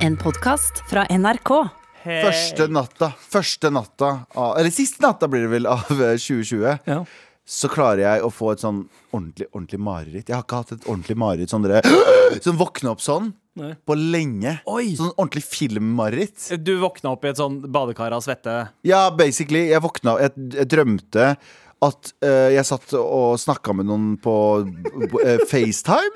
En podkast fra NRK. Første natta, første natta av, Eller siste natta blir det vel av eh, 2020 Ja. Så klarer jeg å få et sånn ordentlig, ordentlig mareritt Jeg har ikke hatt et ordentlig mareritt Sånn dere Som våkner opp sånn Nei. På lenge Oi. Sånn ordentlig filmmareritt Du våkna opp i et sånn badekar av svette. Ja, basically Jeg våkna, jeg, jeg drømte at uh, jeg satt og snakket med noen på uh, FaceTime.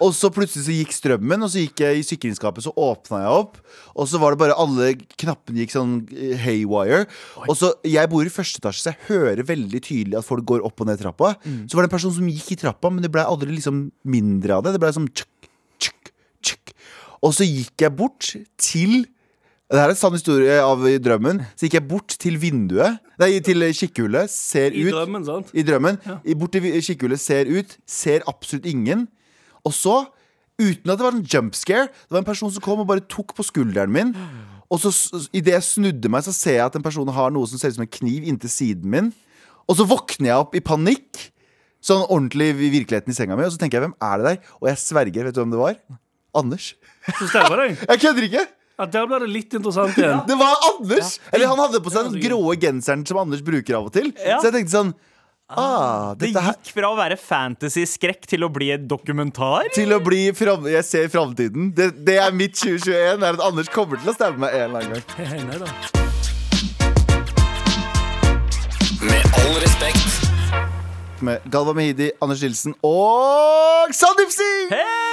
Og så plutselig så gikk strømmen Og så gikk jeg i sikringsskapet Så åpnet jeg opp. Og så var det bare alle knappene gikk sånn eh, haywire. Og så, jeg bor i første etasje Så jeg hører veldig tydelig at folk går opp og ned trappa. Så var det en person som gikk i trappa Men det ble aldri liksom mindre av det. Det ble sånn tsk, tsk, tsk. Og så gikk jeg bort til det her er en sann historie av i drømmen. Så gikk jeg bort til vinduet, nei, til kikkehullet, ser I ut drømmen, sant? I drømmen. Ja. Bort til kikkehullet, ser ut, ser absolutt ingen. Og så, uten at det var en jump scare, det var en person som kom og bare tok på skulderen min. Og så idet jeg snudde meg, så ser jeg at en person har noe som ser ut som en kniv inntil siden min. Og så våkner jeg opp i panikk. Sånn ordentlig i virkeligheten i senga mi. Og så tenker jeg, hvem er det der? Og jeg sverger, vet du hvem det var? Anders. Så stemmer det. Jeg kødder ikke! Ja, der ble det litt interessant igjen. Det var Anders! Eller han hadde på seg den gråe genseren som Anders bruker av og til. Ja. Så jeg tenkte sånn Ah, Det dette her gikk fra å være fantasy-skrekk til å bli et dokumentar. Til å bli fram Jeg ser framtiden. Det, det er mitt 2021. Er at Anders kommer til å stemme meg en eller annen gang. Hei, nei da. Med all respekt. Med Galva Mehidi, Anders Nilsen og Sandeep Singh! Hei!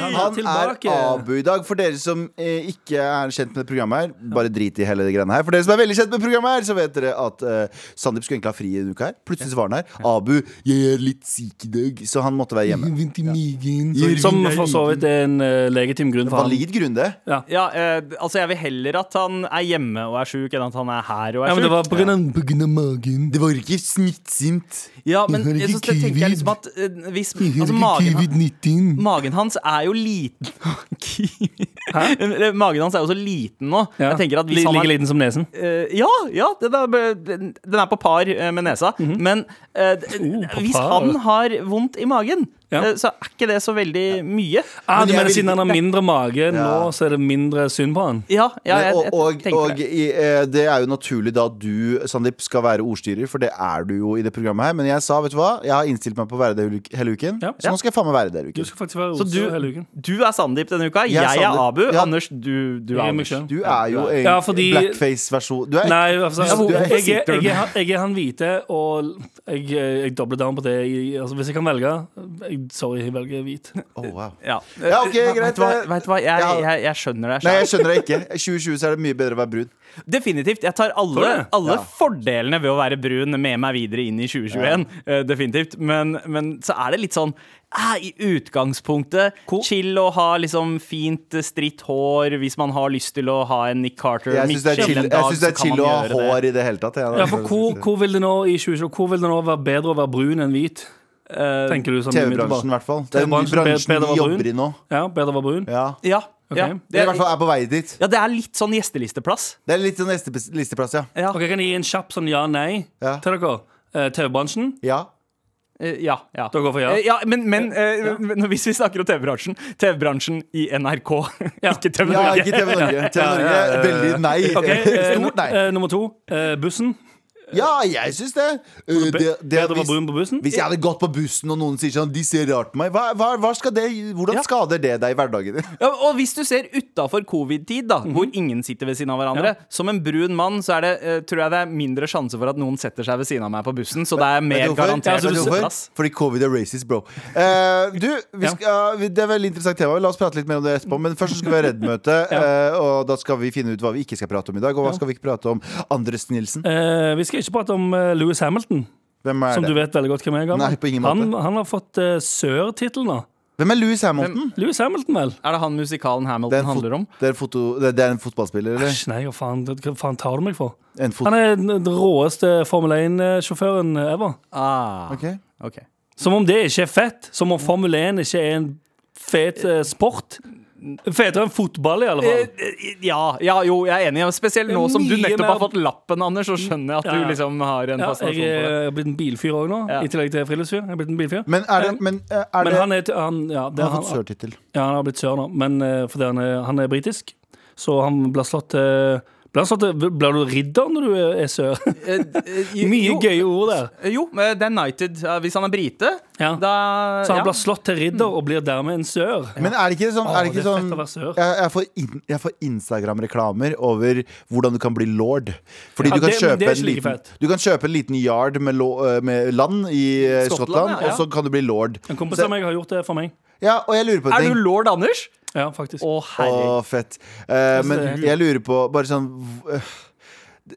Han er er tilbake. Abu i dag. For dere som eh, ikke er kjent med det programmet her, bare drit i hele det greiene her. For dere som er veldig kjent med programmet her, så vet dere at eh, Sandeep skulle egentlig ha fri en uke her. Plutselig så var han her. Abu, jeg er litt syk i dag, så han måtte være hjemme. Som for så vidt er en uh, legitim grunn for han. Valid grunn, det. Ja, eh, altså Jeg vil heller at han er hjemme og er sjuk, enn at han er her og er Ja, men det sjuk. var på grunn av, på grunn av magen. Det var ikke smittsomt. Ja, men Har jeg, så tenker jeg liksom at eh, hvis altså, magen, magen hans er jo liten? Magen hans er jo så liten nå. Ja. Jeg tenker at hvis han Like liten som nesen. Uh, ja, ja den, er, den er på par eh, med nesa. Men -hmm. Men uh, Oh, hvis par. han har vondt i magen, Ja. eh, så er ikke det så veldig mye. Ah, du mener vil- siden han har mindre mage Ja. nå, så er det mindre synd på han? Ja, ja jeg, og jeg, og, tenker og det. i, eh, det er jo naturlig da at du, Sandeep, skal være ordstyrer, for det er du jo i det programmet her. Men jeg sa, vet du hva, jeg har innstilt meg på å være det hele uken. Ja. Så nå skal jeg faen meg være det hele Du uken. skal faktisk være Så ordstyrer du, hele uken. du er Sandeep denne uka, Jeg jeg, er Abu. Ja. Anders, du, du er er Anders. Du er jo en Ja, fordi- blackface-versjon. Du er Nei, altså, Du- du er- jeg, jeg, jeg, er han- jeg er han hvite, og jeg, jeg dobler down på det. Jeg, altså, hvis jeg kan velge jeg, Sorry, jeg velger hvit. Oh, wow. Ja. Ja, ok, greit. Vet du hva, vet du hva? Jeg, jeg, jeg skjønner det. Nei, jeg skjønner det ikke. I 2020 så er det mye bedre å være brun. Definitivt. Jeg tar alle, alle Ja. fordelene ved å være brun med meg videre inn i 2021. eh, definitivt. Men, men så er det litt sånn eh, I utgangspunktet chill å ha liksom fint eh, stritt hår hvis man har lyst til å ha en Nick Carter. Jeg syns det er chill, dag, det er chill å ha hår det. i det hele tatt. Ja, for hvor, hvor vil det nå i 2020 Hvor vil det nå være bedre å være brun enn hvit? Eh, Tenker du TV-bransjen, i hvert fall. Det er den bransjen vi jobber i nå. Ja, Beda Baboon. Ja. ja. Okay. ja. Det, er i hvert fall er på vei dit. ja, det er litt sånn gjestelisteplass. Det er litt sånn gjestelisteplass, ja. Ja. Ok, Kan jeg gi en kjapp sånn ja-nei Ja. til dere? Uh, TV-bransjen. Ja. Uh, ja, ja. Dere går for ja? Uh, ja men, men eh, hvis vi snakker om TV-bransjen TV-bransjen i NRK, ikke TV ja, Norge. ikke TV Norge. TV Norge, ja, ja, ja. veldig nei. Ok, eh, Stort nei. eh, Nummer to. eh, bussen. Ja, jeg syns det. Uh, det, det det hvis, brun på bussen? hvis jeg hadde gått på bussen og noen sier sånn De ser rart på meg, hva, hva, hva skal det, hvordan Ja. skader det deg i hverdagen din? Ja, og hvis du ser utafor covid-tid, da Mhm. hvor ingen sitter ved siden av hverandre Som en brun mann så er det, eh, tror jeg det er mindre sjanse for at noen setter seg ved siden av meg på bussen. Så det er mer du garantert plass. Fordi covid er racist, bro. Uh, du, vi skal, det er veldig interessant tema. La oss prate litt mer om det etterpå. Men først skal vi ha Redd-møte, eh, og da skal vi finne ut hva vi ikke skal prate om i dag. Og hva skal vi ikke prate om? Andres Nilsen. Eh, vi skal ikke prate om Louis Lewis Hamilton, Hvem er som du vet veldig godt hvem er. Gabriel. Nei, på ingen måte. han, han har fått uh, sør-tittel nå. Hvem er Louis Hamilton? Lewis Hamilton, vel? Er det han musikalen er, Hamilton det handler om? det, er en foto, det, det er en fotballspiller, eller? Æsj, nei, hva faen, hva faen tar du meg for? En Han er den råeste Formel 1-sjåføren ever. Ah, Okay. Okay. Som om det ikke er fett. Som om Formel 1 ikke er en fet eh, sport. Fetere enn fotball, i alle Eh, fall. eh, Ja, ja, jo, jeg er enig. Spesielt nå som du nettopp har fått lappen, Anders, så skjønner jeg at Ja, du liksom har en fascinasjon for det. Jeg er blitt en bilfyr òg nå, Ja. i tillegg til friluftsfyr. Jeg er blitt en bilfyr. Men er det, men, eh, er Men han er han, ja, det, Han har fått sørtittel. ja, han har blitt sør nå, men eh, fordi han er, han er britisk. så han blir slått til blir, du ridder når du er sør? Eh, eh, Mye jo, gøye ord der. eh, Jo, den Knighted. Hvis han er brite, Ja. da Så han ja. blir slått til ridder og blir dermed en sør. Men er det ikke sånn, er det ikke det er sånn jeg, jeg, får in, får Instagram-reklamer over hvordan du kan bli lord. Fordi Ja, du, kan det- kjøpe en liten, du kan kjøpe en liten yard med, lo, med land i Skottland, Skottland, ja, ja. og så kan du bli lord. En kompis av meg har gjort det for meg. Ja, og jeg lurer på Er ting. du lord Anders? Ja, faktisk. Å, Å, herregud. fett. Eh, men jeg lurer på bare sånn øh,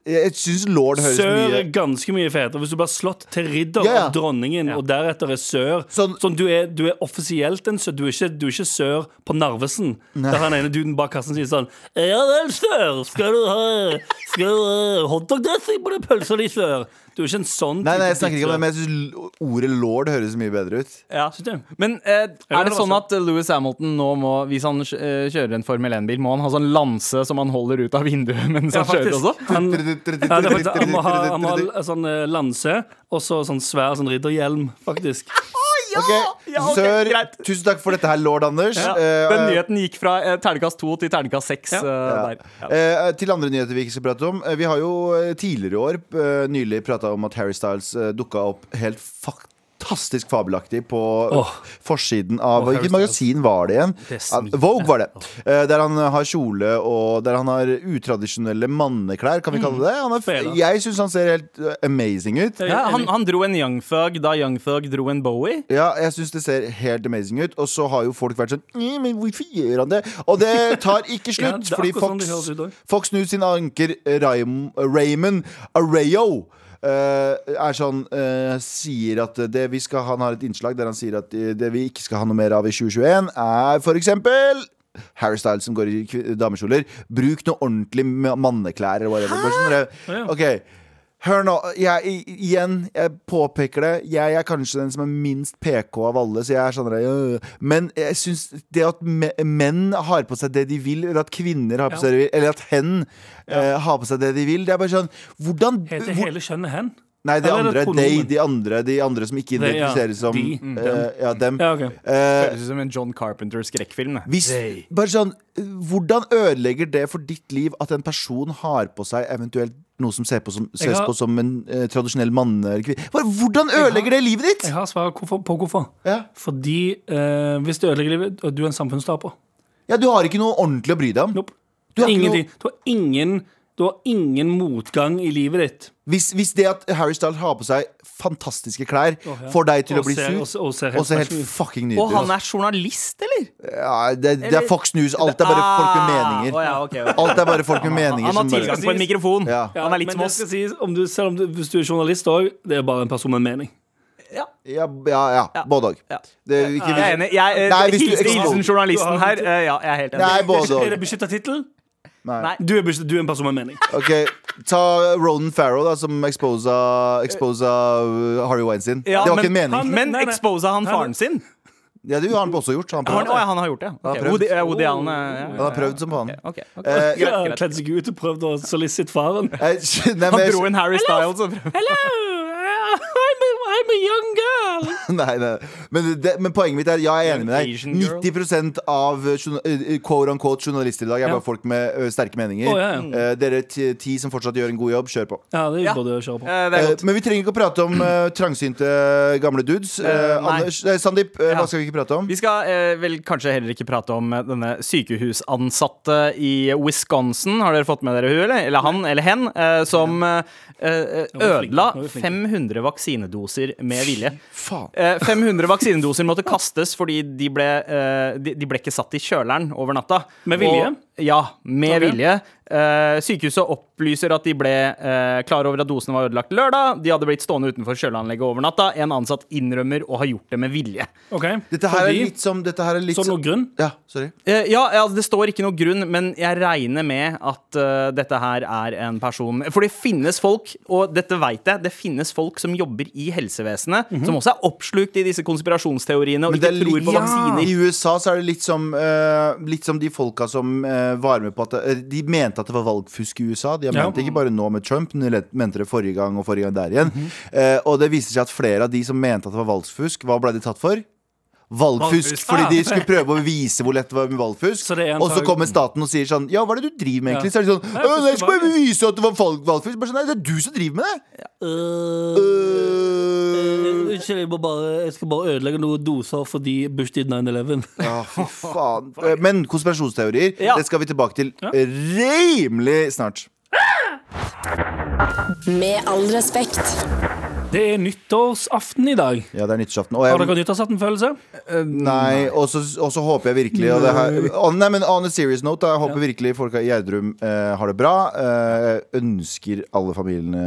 Jeg syns lord høres Sør mye er ganske mye fetere. Hvis du blir slått til ridder Ja, ja. av dronningen, og deretter er sør Sånn- Sånn, du, er, du er offisielt en sør. Du er ikke, du er ikke sør på Narvesen. Der han ene duden bak kassen sier sånn Ja vel, sør. Skal du ha Skal du ha hotdog-dressing på den pølsa di, sør? Du er ikke en sånn Nei, nei, jeg snakker ikke om det, men jeg syns ordet lord høres mye bedre ut. Ja. Synes du? Men eh, er det sånn at eh, Louis Hamilton nå må, hvis han eh, kjører en Formel 1-bil, må han ha sånn lanse som han holder ut av vinduet mens Ja, han kjører faktisk. også? Han, ja, det er faktisk, han må ha, han må ha sånn eh, lanse og så sånn svær sånn ridderhjelm, faktisk. Ok, Ja, okay, Sør, greit. tusen takk for dette her, lord Anders. Ja. Eh, Den nyheten gikk fra eh, terningkast 2 til terningkast 6 Ja. Ja. Eh, til andre nyheter vi ikke skal prate om. Eh, vi har jo eh, tidligere i år eh, nylig prata om at Harry Styles uh, dukka opp helt fantastisk fabelaktig på oh. forsiden av Hvilket oh, magasin var det igjen? Det Vogue var det. Eh, der han har kjole og der han har utradisjonelle manneklær, kan vi kalle det. Han har, jeg syns han ser helt eh, amazing ut. Ja, han, han dro en Young Thug da Young Thug dro en Bowie. Ja, jeg syns det ser helt amazing ut. Og så har jo folk vært sånn «Mm, Men hvorfor gjør han det? Og det tar ikke slutt. er fordi sånn Fox. Fox News sin anker Raymond Arrayo eh, er sånn eh, Sier at det vi skal Han har et innslag der han sier at eh, det vi ikke skal ha noe mer av i 2021, er for eksempel Harry Styles som går i damekjoler. Bruk noe ordentlig manneklær eller whatever. Sånn. OK. Hør nå, jeg, igjen, jeg påpeker det. Jeg er kanskje den som er minst PK av alle, så jeg er sånn øh. Men jeg syns det at menn har på seg det de vil, eller at kvinner har på Ja. seg det de vil, eller at hen eh, har på seg det de vil, det er bare sånn Hvordan Heter hvor, hele kjønnet hen? Nei, de eller er det andre. De, de andre. De andre som ikke Det, ja. som De, eh, Ja, dem. Ja, okay. uh, Høres ut som en John Carpenter-skrekkfilm. bare sånn, hvordan ødelegger det for ditt liv at en person har på seg eventuelt noe som ser på som, ses har- på som en eh, tradisjonell mann eller kvinne? Hvordan ødelegger det livet ditt? Jeg har svar på hvorfor. Ja. Fordi eh, hvis det ødelegger livet, du er en samfunnstaper ja, du har ikke noe ordentlig å bry deg om. Nope. Du har ikke noe... Du har ingen Du har ingen motgang i livet ditt. Hvis, hvis det at Harry Styles har på seg fantastiske klær, oh, ja. får deg til Og å bli ser- og sur, ser- og ser og helt ser helt fucking Og nydelig han er journalist, eller? ja, det, det er Fox News. Alt er bare folk med meninger. Oh, ja, okay, okay. Alt er bare folk med meninger. Han har som tilgang på en mikrofon. Ja. Ja, Han er litt som oss. sies, om du, selv om du, hvis du er journalist òg, det er bare en person med mening. Ja, Ja, ja, ja. Både òg. ja. Ikke- Jeg er enig. Jeg, eh, Nei, hvis hilsen, journalisten her. eh, Ja, jeg er helt enig. Nei, både Er det beskytta tittel? Nei. Du, er du er en person med mening. Ok, Ta Ronan Farrow, da, som exposa, exposa Harry Wayne Weinstein. Ja, det var men ikke en mening. han- Men Nei, nei. exposa han faren sin? Ja, det har han også gjort. Han, Han, ja, han har gjort det? Han har prøvd. Woody, Woody Allen eh, ja, han har prøvd som faen. Ok, ok. Eh, Ja. Kledd seg ut og prøvd å solicit faren. Eh, nei, Han dro inn Harry Styles og prøvde Hello, I'm a, I'm a young. Nei, nei. Men, det, men poenget mitt er ja, jeg er enig med deg. 90% av journa- eh, quote unquote journalister i dag er Ja. bare folk med ø, sterke meninger. Oh, ja, ja. Uh, dere ti, ti som fortsatt gjør en god jobb, kjør på. Ja, det Ja. både å kjøre på. uh, Det er Eh, men vi trenger ikke å prate om uh, trangsynte gamle dudes. Eh, Eh, nei. Anders, eh, Sandeep, eh, Ja. hva skal vi ikke prate om? Vi skal eh, vel kanskje heller ikke prate om eh, denne sykehusansatte i Wisconsin. Har dere fått med dere hun, eller? Eller han eller hen, eh, som eh, eh, er ødela nå er vi flinke. 500 vaksinedoser med vilje. Faen. Eh, 500 vaksinedoser måtte kastes fordi de ble, eh, de, de ble ikke satt i kjøleren over natta. Med vilje? Og, ja, med okay. vilje. Uh, sykehuset opplyser at de ble uh, klar over at dosene var ødelagt lørdag. De hadde blitt stående utenfor kjøleanlegget over natta. En ansatt innrømmer å ha gjort det med vilje. Ok, Dette her er litt som dette her er litt Så som- noe grunn? Ja, sorry. Uh, ja, altså, det står ikke noe grunn, men jeg regner med at dette her er en person For det finnes folk, og dette veit jeg, det finnes folk som jobber i helsevesenet, som også er oppslukt i disse konspirasjonsteoriene og ikke tror på ja. vaksiner. I USA så er det litt som, eh, litt som de folka som var med på at De mente at det var valgfusk i USA. De har Ja. ment det ikke bare nå med Trump, men de mente det forrige gang og forrige gang der igjen. Mhm. Eh, og det viste seg at flere av de som mente at det var valgfusk, hva ble de tatt for? Valgfusk. Valgfusk. Fordi de Ah. skulle prøve å vise hvor lett det var med valgfusk. Så Og så kommer staten og sier sånn Ja, hva er det du driver med, egentlig? Ja. Så er de sånn Nei, «Øh, Jeg skal bare vise at det var valgfusk. Bare sånn, Nei, det er du som driver med det. Øh, Øh. Unnskyld, jeg, bare, jeg skal bare ødelegge noen doser fordi Bush did 9-11. Ja, fy faen. Eh, Men konspirasjonsteorier, Ja. det skal vi tilbake til rimelig snart. Med all respekt. Det er nyttårsaften i dag. Ja, det er nyttårsaften. Og Har jeg, dere nyttårsaftenfølelse? nei, og så og så håper jeg virkelig og det her, on, nei, men on a serious note, jeg håper virkelig folk i Gjerdrum eh, har det bra. Eh, ønsker alle familiene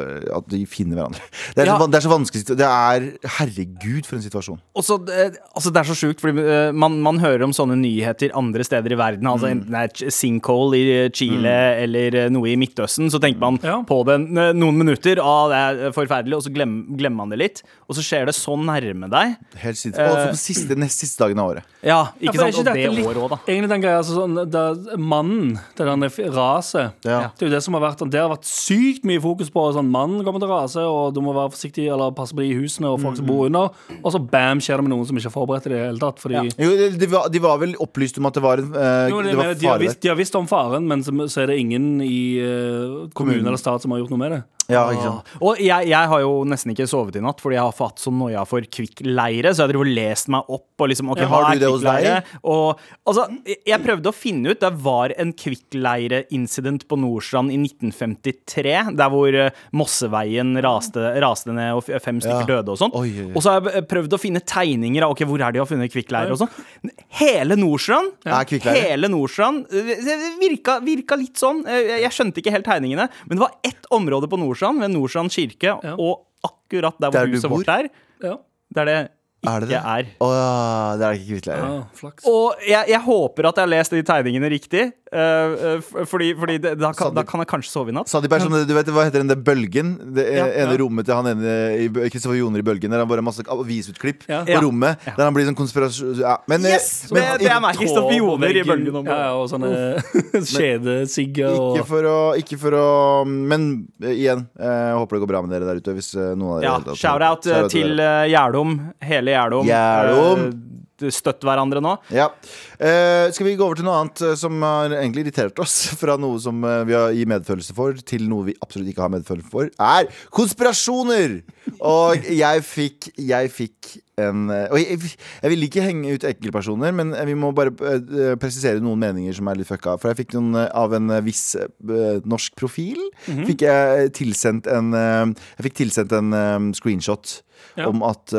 eh, at de finner hverandre. Det er, Ja. så, det er så vanskelig Det er Herregud, for en situasjon. Og så, eh, altså det er så sjukt, fordi eh, man, man hører om sånne nyheter andre steder i verden. Altså Mm. Enten det er ch- sinkhole i eh, Chile eller eh, noe i Midtøsten, så tenker man Ja. på det n- noen minutter. Ah, det er forferdelig, og så glem, glemmer man det litt. Og så skjer det så nærme deg. Helt sint. Og så på siste, nest siste dagen av året. Ja, ikke Ja, for er sant? Og det dette litt- året òg, da. Egentlig den greia, altså sånn, det er Mannen, det der f- raset Ja. Det er jo det som har vært Det har vært sykt mye fokus på sånn Mannen kommer til å rase, og du må være forsiktig eller passe på de husene og folk som bor under. Og så bam, skjer det med noen som ikke er forberedt i det hele tatt. Fordi Jo, de, de, var, de var vel opplyst om at det var en eh, Jo, det Det var mener, de, har fare visst, de har visst om faren, men så, så er det ingen i eh, kommune eller stat som har gjort noe med det. Ja, ikke sant. Og jeg, jeg har jo nesten ikke sovet i natt fordi jeg har fått så noia for kvikkleire. Så jeg har drivet og lest meg opp Og liksom, ok, Ja, har du det hos kvikkleire? Og altså, jeg prøvde å finne ut Det var en kvikkleire-incident på Nordstrand i 1953. Der hvor eh, Mosseveien raste, raste ned og fem stykker Ja. døde og sånn. Og så har jeg prøvd å finne tegninger av ok, hvor er de har funnet kvikkleire og sånn. Hele Nordstrand Ja. Hele Nordstrand eh, virka, virka litt sånn. Eh, Jeg skjønte ikke helt tegningene, men det var ett område på Nordstrand, ved Nordstrand kirke, Ja. og akkurat der hvor Der du huset bor? vårt er, Ja, der det Er det ikke det? er. Å ja, det er ikke kvittleire. ja flaks. Og jeg, jeg håper at jeg har lest de tegningene riktig, fordi, fordi det, da, kan, da kan jeg kanskje sove i natt. Er som du vet, Hva heter den der bølgen? Det Ja, ene ja. rommet til han ene i Kristoffer Joner i Bølgen. Der han bare har masse avisutklipp Ja. på Ja. rommet. Der han blir sånn konspirasjon... Ja, men, eh, Yes! men Det, det er meg, Kristoffer Joner i bølgen. ja, og sånne skjedesigge og ikke for å, ikke for å Men eh, igjen, eh, jeg håper det går bra med dere der ute. Hvis eh, noen av dere Ja, Shout-out eh, til eh, Gjerdom. Hele Gjerdom. Gjerdom. Støtt hverandre nå. Ja. Eh, skal vi gå over til noe annet eh, som har egentlig irritert oss? Fra noe som eh, vi har gir medfølelse for, til noe vi absolutt ikke har medfølelse for, er konspirasjoner! Og jeg fikk Jeg fikk en eh, Og jeg, jeg vil ikke henge ut enkeltpersoner, men vi må bare presisere noen meninger som er litt fucka. For jeg fikk noen av en viss norsk profil. Fikk jeg tilsendt en Jeg fikk tilsendt en screenshot Ja. om at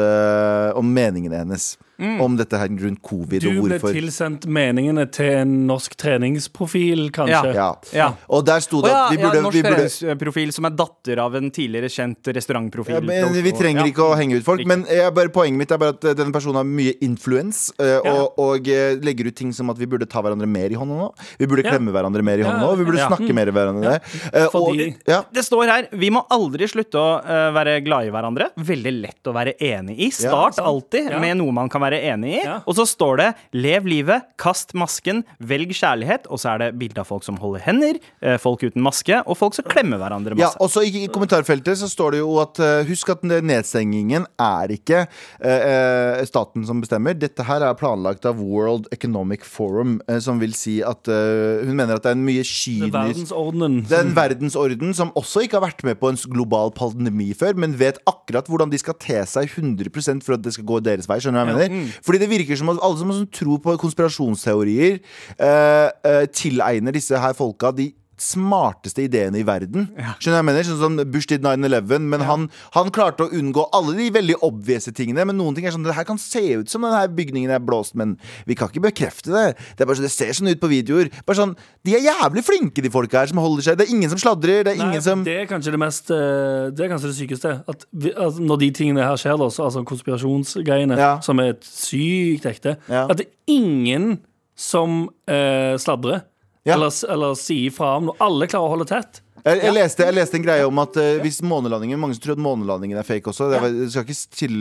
Om meningene hennes. Om dette her rundt covid Du og ble hvorfor. tilsendt meningene til en norsk treningsprofil, kanskje. Ja. Ja. Og der sto det ja, at vi ja, burde, norsk burde treningsprofil som er datter av en tidligere kjent restaurantprofil. ja, men Vi trenger ikke å henge ut folk. Men jeg, bare, poenget mitt er bare at eh, denne personen har mye influens. eh, Ja. og, og eh, legger ut ting som at vi burde ta hverandre mer i hånda nå. Vi burde Ja. klemme hverandre mer i Ja, hånda nå. Vi burde ja. snakke mer i hverandre. Eh, Fordi- og, ja. Det står her vi må aldri slutte å eh, være glad i hverandre. Veldig lett å være enig i. Start alltid Ja. med noe man kan være enig i. Ja. Og så står det 'lev livet, kast masken, velg kjærlighet'. Og så er det bilde av folk som holder hender, eh, folk uten maske, og folk som klemmer hverandre masse. Ja, og også i i kommentarfeltet så står det jo at eh, Husk at nedstengingen er ikke eh, eh, staten som bestemmer. Dette her er planlagt av World Economic Forum, eh, som vil si at eh, Hun mener at det er en mye kynisk verdensordenen. Det er en verdensorden som også ikke har vært med på en global pandemi før, men vet akkurat hvordan de skal te seg 100% for at det skal gå deres vei. Skjønner du hva jeg mener? Fordi det virker som at alle som, som tror på konspirasjonsteorier, eh, eh, tilegner disse her folka de smarteste ideene i verden. Skjønner jeg mener? Sånn som Bush did 9-11, men han, han klarte å unngå alle de veldig obvious tingene. Men noen ting er sånn Det her kan se ut som denne bygningen er blåst, men vi kan ikke bekrefte det. Det, er bare, sånn- det ser sånn ut på videoer. Bare sånn, De er jævlig flinke, de folka her som holder seg. Det er ingen som sladrer. Det er Nei, ingen som det er kanskje det mest eh, Det er kanskje det sykeste. At vi, altså, når de tingene her skjer, da, altså konspirasjonsgreiene, Ja. som er sykt ekte, Ja. at det er ingen som eh, sladrer. Ja. Eller, eller si fra om noe. Alle klarer å holde tett. Jeg, jeg, leste, jeg leste en greie om at uh, hvis månelandingen Mange som tror at månelandingen er fake også. Det, var- skal ikke til,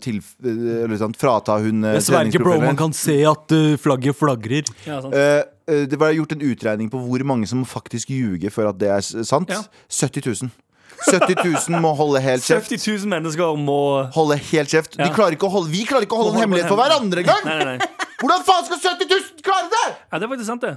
til, eller sånn, frata hun eh, treningsprofilen. kan se at flagget flagrer. Ja, sant? Eh, eh, det var gjort en utregning på hvor mange som faktisk ljuger for at det er sant. Ja. 70 000. 70 000 må holde helt kjeft. 70 000 mennesker må Holde helt kjeft. De Ja. klarer ikke å holde, vi klarer ikke å holde en hemmelighet for hverandre engang! Hvordan faen skal 70 000 klare det?! Ja, det er faktisk sant, det.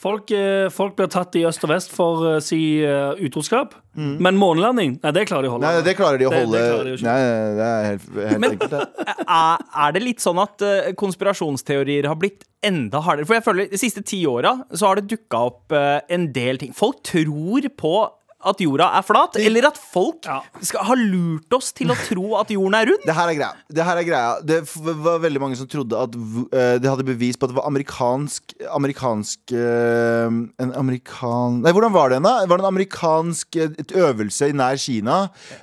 Folk, eh, folk blir tatt i øst og vest for uh, si uh, utroskap. Men månelanding, nei, det klarer de å holde. Mm. Nei, det klarer de å Det- det holde. de. Nei, det er helt, helt enkelt. det. er, det litt sånn at uh, konspirasjonsteorier har blitt enda hardere? For jeg føler De siste ti åra så har det dukka opp en del ting. Folk tror på at jorda er flat, eller at folk Ja. skal, har lurt oss til å tro at jorden er rund. Det her er greia. Det her er greia Det var veldig mange som trodde at eh, De hadde bevis på at det var amerikansk Amerikansk uh, En amerikan... Nei, hvordan var det da? Det var en amerikansk eh, et øvelse nær Kina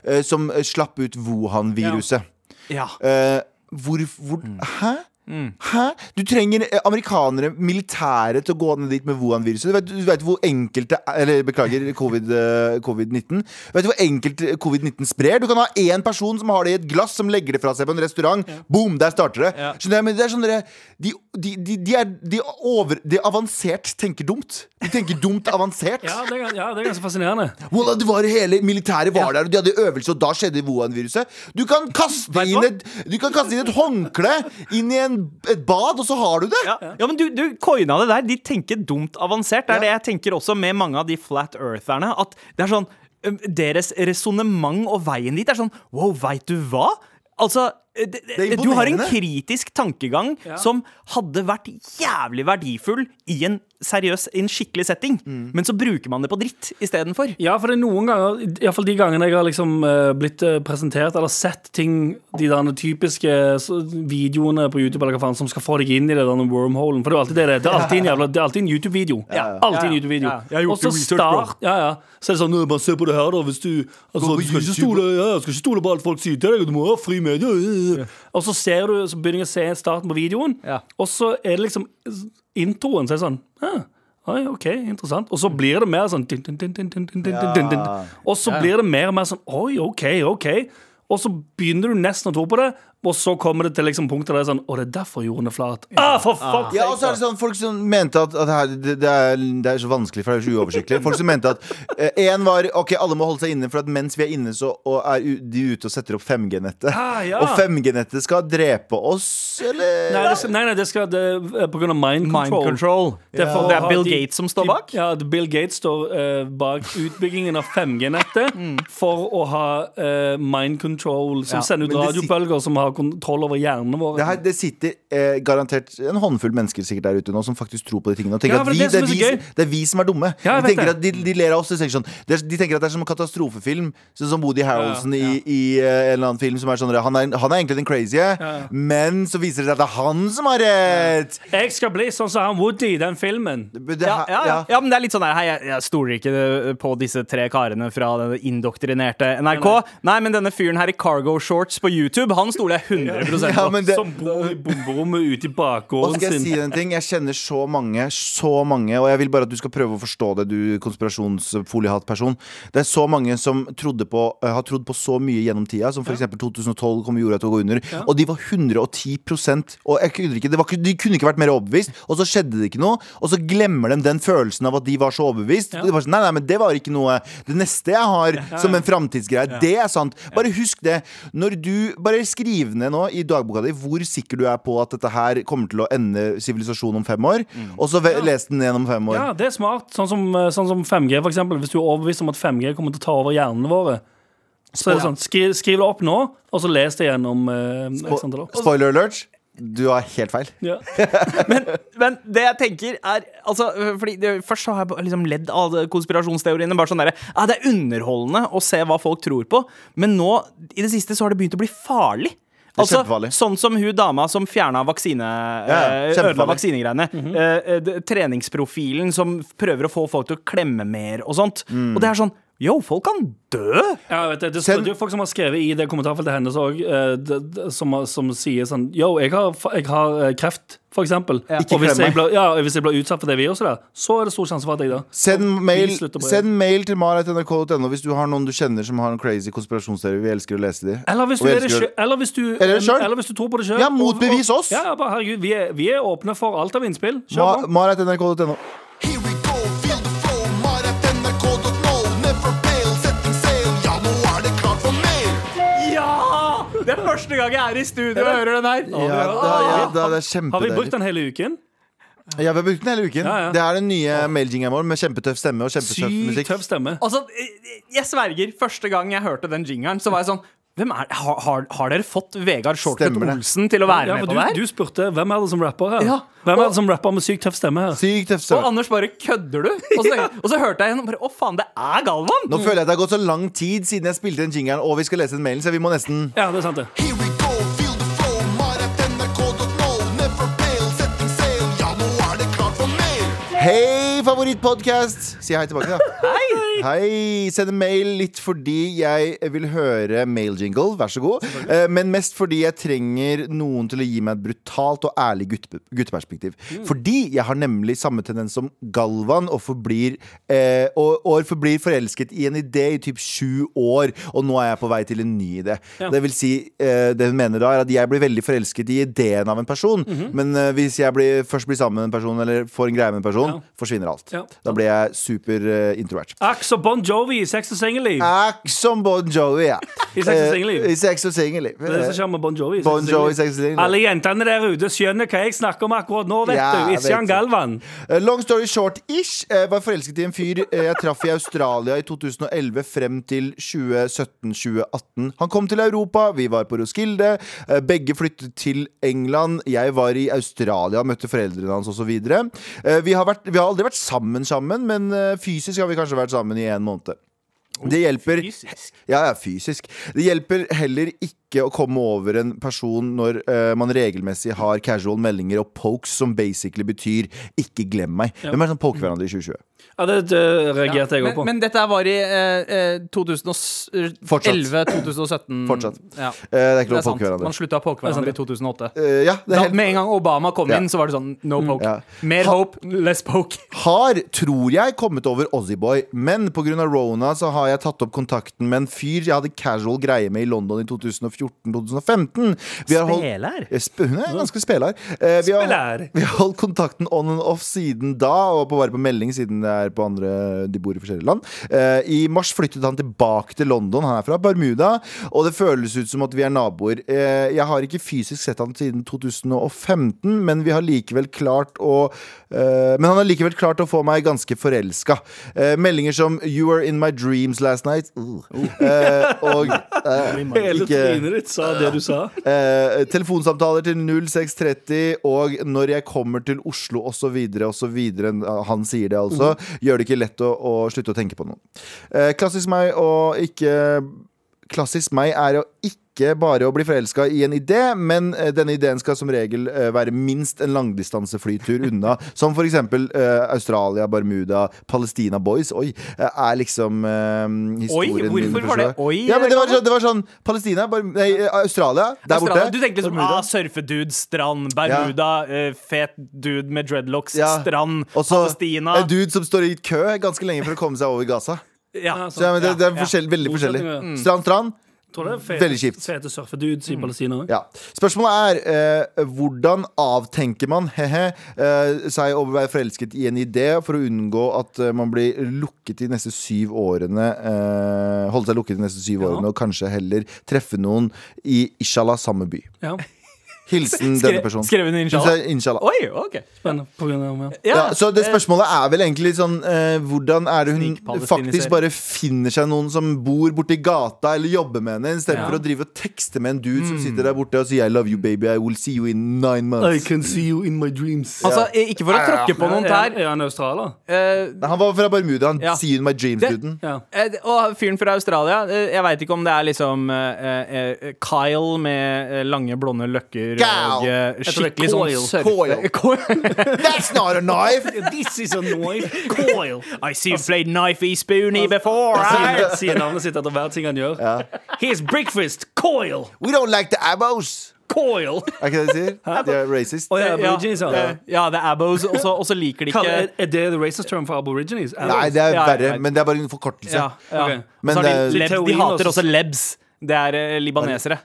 uh, som slapp ut Wuhan-viruset. Ja. Eh, hvor, hvor Hæ? Hæ? Du trenger eh, amerikanere, militære, til å gå ned dit med Wuhan-viruset. Du, vet- du vet hvor enkelt er Eller beklager, covid-19. covid-19. vet du hvor enkelt eh, covid-19 sprer? Du kan ha én person som har det i et glass, som legger det fra seg på en restaurant. Boom, der starter det. Ja. Skjønner jeg? Men det er sånn dere- de, de, de, de, er, de, over, de avansert tenker dumt. De tenker dumt avansert. Ja, det er, ja, det er ganske fascinerende. Well, det var hele Militæret var der, og de hadde øvelse, og da skjedde Wuhan-viruset. Du Du kan kaste inn et håndkle inn i en, et bad, og så har du det. Ja, ja, men du, du coina det der. De tenker dumt avansert. Det er Ja. det jeg tenker også med mange av de flat eartherne. At det er sånn Deres resonnement og veien dit er sånn Wow, veit du hva? Altså du har en kritisk tankegang som hadde vært jævlig verdifull i en seriøs, i en skikkelig setting, Mm. men så bruker man det på dritt istedenfor. Ja, for det er noen ganger, iallfall de gangene jeg har liksom eh, blitt eh, presentert eller sett ting, de der typiske videoene på YouTube eller hva faen, som skal få deg inn i det der wormholen. For det er alltid det. det er. Det er alltid en, jævla, det er alltid en YouTube-video. Ja, Alltid en Ja, ja. YouTube-video. Ja, Og så start, ja, ja. Så er det sånn «Nå, Bare se på det her, da. Hvis du altså, Du skal ikke, stole, ja, skal ikke stole på alt folk sier til deg. Du må ha fri media. Og så ser du, så begynner jeg å se starten på videoen, Ja. og så er det liksom introen. Så er det sånn ah, Oi, OK, interessant. Og så blir det mer sånn. Og så blir det mer og mer sånn Oi, OK, OK. Og så begynner du nesten å tro på det, og så kommer det til liksom punktet der det er sånn Å, det er derfor jorden er flat. Ah, for fuck Ja, og så er det sånn Folk som mente at, at det, her, det, det, er, det er så vanskelig, for det er så uoversiktlig. Folk som mente at én var OK, alle må holde seg inne, for at mens vi er inne, så og er u- de ute og setter opp 5G-nettet. Ah, ja. Og 5G-nettet skal drepe oss, eller? Nei, det skal, nei, nei, det skal det er på grunn av mind Mind control. control. Det er, for Det er Bill de- Gates som står de- bak? Ja, det- Bill Gates står eh, bak utbyggingen av 5G-nettet for å ha eh, mind control, som Ja, sender ut men det si- radiobølger som har kontroll over hjernen vår. Det, her, det sitter eh, garantert en håndfull mennesker sikkert der ute nå som faktisk tror på de tingene. Og tenker Ja, at vi, det det, er er vi, det er vi som er dumme. Ja, de, tenker at de, de ler av oss. De tenker, sånn, de, de tenker at det er som en katastrofefilm. Sånn som Woody Harroldson Ja, ja. i, i uh, en eller annen film. Som er sånn, han, er, han er egentlig den crazy, men så viser det seg at det er han som har rett. Jeg skal bli sånn som han Woody i den filmen. Det, Ja, ja, ja. ja, men det er litt sånn der Hei, jeg, jeg stoler ikke eh, på disse tre karene fra den indoktrinerte NRK. Nei, men denne fyren her i cargo shorts på YouTube, han stoler jeg 100 på. Ja, det, Som bor i bomberommet ute i bakgården skal jeg sin. si en ting. Jeg kjenner så mange, så mange Og jeg vil bare at du skal prøve å forstå det Du konspirasjonsfoliehatt-person. Det er så mange som trodde på, eh, har trodd på så mye gjennom tida Som eksempel 2012 kommer jorda til å gå under. Og de var 110% Og jeg kunne ikke, det var, de kunne ikke vært mer overbevist Og så skjedde det ikke noe Og så glemmer de den følelsen av at de var så overbevist. Ja. De var sånn, nei, nei, men det var ikke noe Det neste jeg har som en fremtidsgreie Det er sant. Bare husk det Når du, bare skriv ned nå i dagboka di Hvor sikker du er på at dette her kommer til å ende sivilisasjonen om fem år Og så ja. les den om fem år Ja, det er smart. Sånn som, eh, sånn som 5G, for eksempel. Hvis du er overbevist om at 5G kommer til å ta over hjernene våre, så er det sånn, skriv, skriv det opp nå, og så les det gjennom eh, Spo. Spoiler alert Du har helt feil Ja. Men det jeg tenker er altså, fordi det, Først så har jeg liksom ledd av konspirasjonsteoriene. Bare sånn der, ah, Det er underholdende å se hva folk tror på, men nå i det siste så har det begynt å bli farlig. Altså, sånn som hun dama som fjerna vaksine, Ja, eh, ødela vaksinegreiene. Mm -hmm. treningsprofilen som prøver å få folk til å klemme mer og sånt. Mm. Og det er sånn Yo, folk kan dø! Ja, vet det, det, er jo folk som har skrevet i det kommentarfeltet hennes òg, som, som sier sånn Yo, jeg har, jeg har eh, kreft, for eksempel. Ja. Og hvis jeg, blir, ja, hvis jeg blir utsatt for det viruset der, så er det stor sjanse for at jeg dør. Send mail, send mail til marit.nrk.no hvis du har noen du kjenner som har en crazy konspirasjonsteori. Vi elsker å lese de. Eller hvis, du er det sjø- eller, hvis du, Eller eller hvis du tror på det sjøl. Ja, motbevis oss. Ja, ja, bare, herregud, vi er, vi er åpne for alt av innspill. Kjør på. Ma, Here Det er første gang jeg er i studio og hører den her. Ja, da, ja, da, det er Har vi brukt den hele uken? Ja, vi har brukt den hele uken. Ja, ja. Det er den nye mailjingeren vår med kjempetøff stemme og kjempetøff musikk. tøff stemme. Altså, jeg sverger, første gang jeg hørte den jingeren, så var jeg sånn er, har, har, har dere fått Vegard Shortcut Olsen til å være Ja, med på det her? du spurte hvem er det som rapper her. Ja. Hvem er det som rapper med sykt tøff stemme her? Sykt tøff stemme Og. Anders bare kødder du? Og så, ja. og så hørte jeg gjennom bare Å, faen, det er Galvan! Nå føler jeg at det har gått så lang tid siden jeg spilte den jingeren, og vi skal lese den mailen, så vi må nesten Ja, det er sant, det. Favorittpodkast! Si hei tilbake, da. Hei! Hei. Send en mail litt fordi jeg vil høre mailjingle, vær så god. Eh, Men mest fordi jeg trenger noen til å gi meg et brutalt og ærlig gutte, gutteperspektiv. Fordi jeg har nemlig samme tendens som Galvan og forblir eh, og, og forblir forelsket i en idé i typ sju år, og nå er jeg på vei til en ny idé. Ja. Det vil si, eh, det hun mener da, er at jeg blir veldig forelsket i ideen av en person, men eh, hvis jeg blir, først blir sammen med en person, eller får en greie med en person, forsvinner alt. Ja. Da blir jeg super Uh, introvert. Ax og Bon Jovi i Sex og singelliv. Akk som Bon Jovi, ja. I sex og Eh, singelliv. I sex og singelliv. Det er det som skjer med Bon Jovi. Bon Jovi, sex og singelliv. Alle jentene der ute skjønner hva jeg snakker om akkurat nå, vet Ja, du. Ikke Jan. Galvan. Eh, Long story short-ish. eh, Var forelsket i en fyr eh, jeg traff i Australia i 2011 frem til 2017-2018. Han kom til Europa, vi var på Roskilde. eh, Begge flyttet til England. Jeg var i Australia, møtte foreldrene hans osv. Vi, har vært- vi har aldri vært sammen sammen, men eh, fysisk har vi kanskje vært sammen i en måned. Det hjelper Fysisk. Ja, ja, fysisk. Det hjelper heller ikke å komme over en person når uh, man regelmessig har casual meldinger og pokes, som basically betyr 'ikke glem meg'. Hvem er det som poker hverandre i 2020? Ja, det, det reagerte jeg men, òg på. men dette var i eh, eh, 2011-2017. Fortsatt. Ja. Uh, det er ikke lov å poke hverandre. Man slutta å poke hverandre i 2008. Eh, ja, det er Da, helt med en gang Obama kom Ja. inn, så var det sånn no poke. Ja. Mer Ha- hope, less poke. har, tror jeg, kommet over Ozzyboy. Men pga. Rona så har jeg tatt opp kontakten med en fyr jeg hadde casual greie med i London i 2014-2015. Vi har holdt- Spelar? Eh, sp- Hun er ganske speler. Eh, vi, har, vi har holdt kontakten on and off siden da, og på bare på melding siden det er på andre De bor i forskjellige land. Eh, I mars flyttet han tilbake til London. Han er fra Bermuda, og det føles ut som at vi er naboer. Eh, jeg har ikke fysisk sett han siden 2015, men vi har likevel klart å eh, Men han har likevel klart å få meg ganske forelska. Eh, meldinger som 'You were in my dreams last night'. Uh. Og eh, ikke- trynet ditt sa det du sa. Eh, telefonsamtaler til 0630, og når jeg kommer til Oslo osv., osv. Han sier det altså. Gjør det ikke lett å, å slutte å tenke på noe. Eh, klassisk meg å ikke Klassisk meg er å ikke bare å bli forelska i en idé, men eh, denne ideen skal som regel eh, være minst en langdistanseflytur unna. Som for eksempel eh, Australia, Bermuda, Palestina Boys. Oi, er liksom historien Oi, hvorfor var det oi, Ja, men det var, det var sånn Palestina, Bar nei, Australia, der Australia, borte. Du tenkte liksom ah, surfedude, strand, Bermuda, ja. fet dude med dreadlocks, Ja. strand, Også, Palestina. en dude som står i kø ganske lenge for å komme seg over Gaza. Ja. Så ja, men det, det er ja. forskjell, veldig forskjellig. Motsetninger. Strand, strand. Tror det er fete, Veldig kjipt. Fete surfedudes i Palestina òg. Ja. Spørsmålet er eh, hvordan avtenker man he-he, eh, seg å være forelsket i en idé for å unngå at eh, man blir lukket de neste syv årene. Eh, holde seg lukket de neste syv Ja. årene og kanskje heller treffe noen i Ishala, samme by. Ja. Hilsen Skre- denne personen. skrev hun inshallah? Inshallah. Oi, ok. Spennende. På grunn av, ja. Ja, så det spørsmålet er vel egentlig sånn eh, Hvordan er det hun faktisk bare finner seg noen som bor borti gata eller jobber med henne, istedenfor Ja. for å drive og tekste med en dude som sitter der borte og sier 'I love you, baby. I will see you in nine months'. I can see you in my dreams. Altså, ikke for å tråkke på noen han- tær. Er han australier? eh, Han var fra Bermuda. Han Ja. in 'my dreams'-duden. Ja. Eh, Og fyren fra Australia eh, Jeg veit ikke om det er liksom uh, uh, Kyle med lange, blonde løkker Gal. og eh, skikkelig sånn Coil. surfe... Coil. That's not a knife! This is a knife. Coil. I see you played knifey spoony before. Sier, eh? sier navnet sitt etter hver ting han gjør. Here's breakfast. Coil. We don't like the abos! Coil. Er ikke det de sier? De er racist. Oh, ja, aborigines, ja. eh, ja, det er abos, og så- liker de ikke er det the racist term for aborigines? Nei, det er verre, men det er bare en forkortelse. ja, okay. Men de, lebs, de hater også- også lebs. Det er eh, libanesere.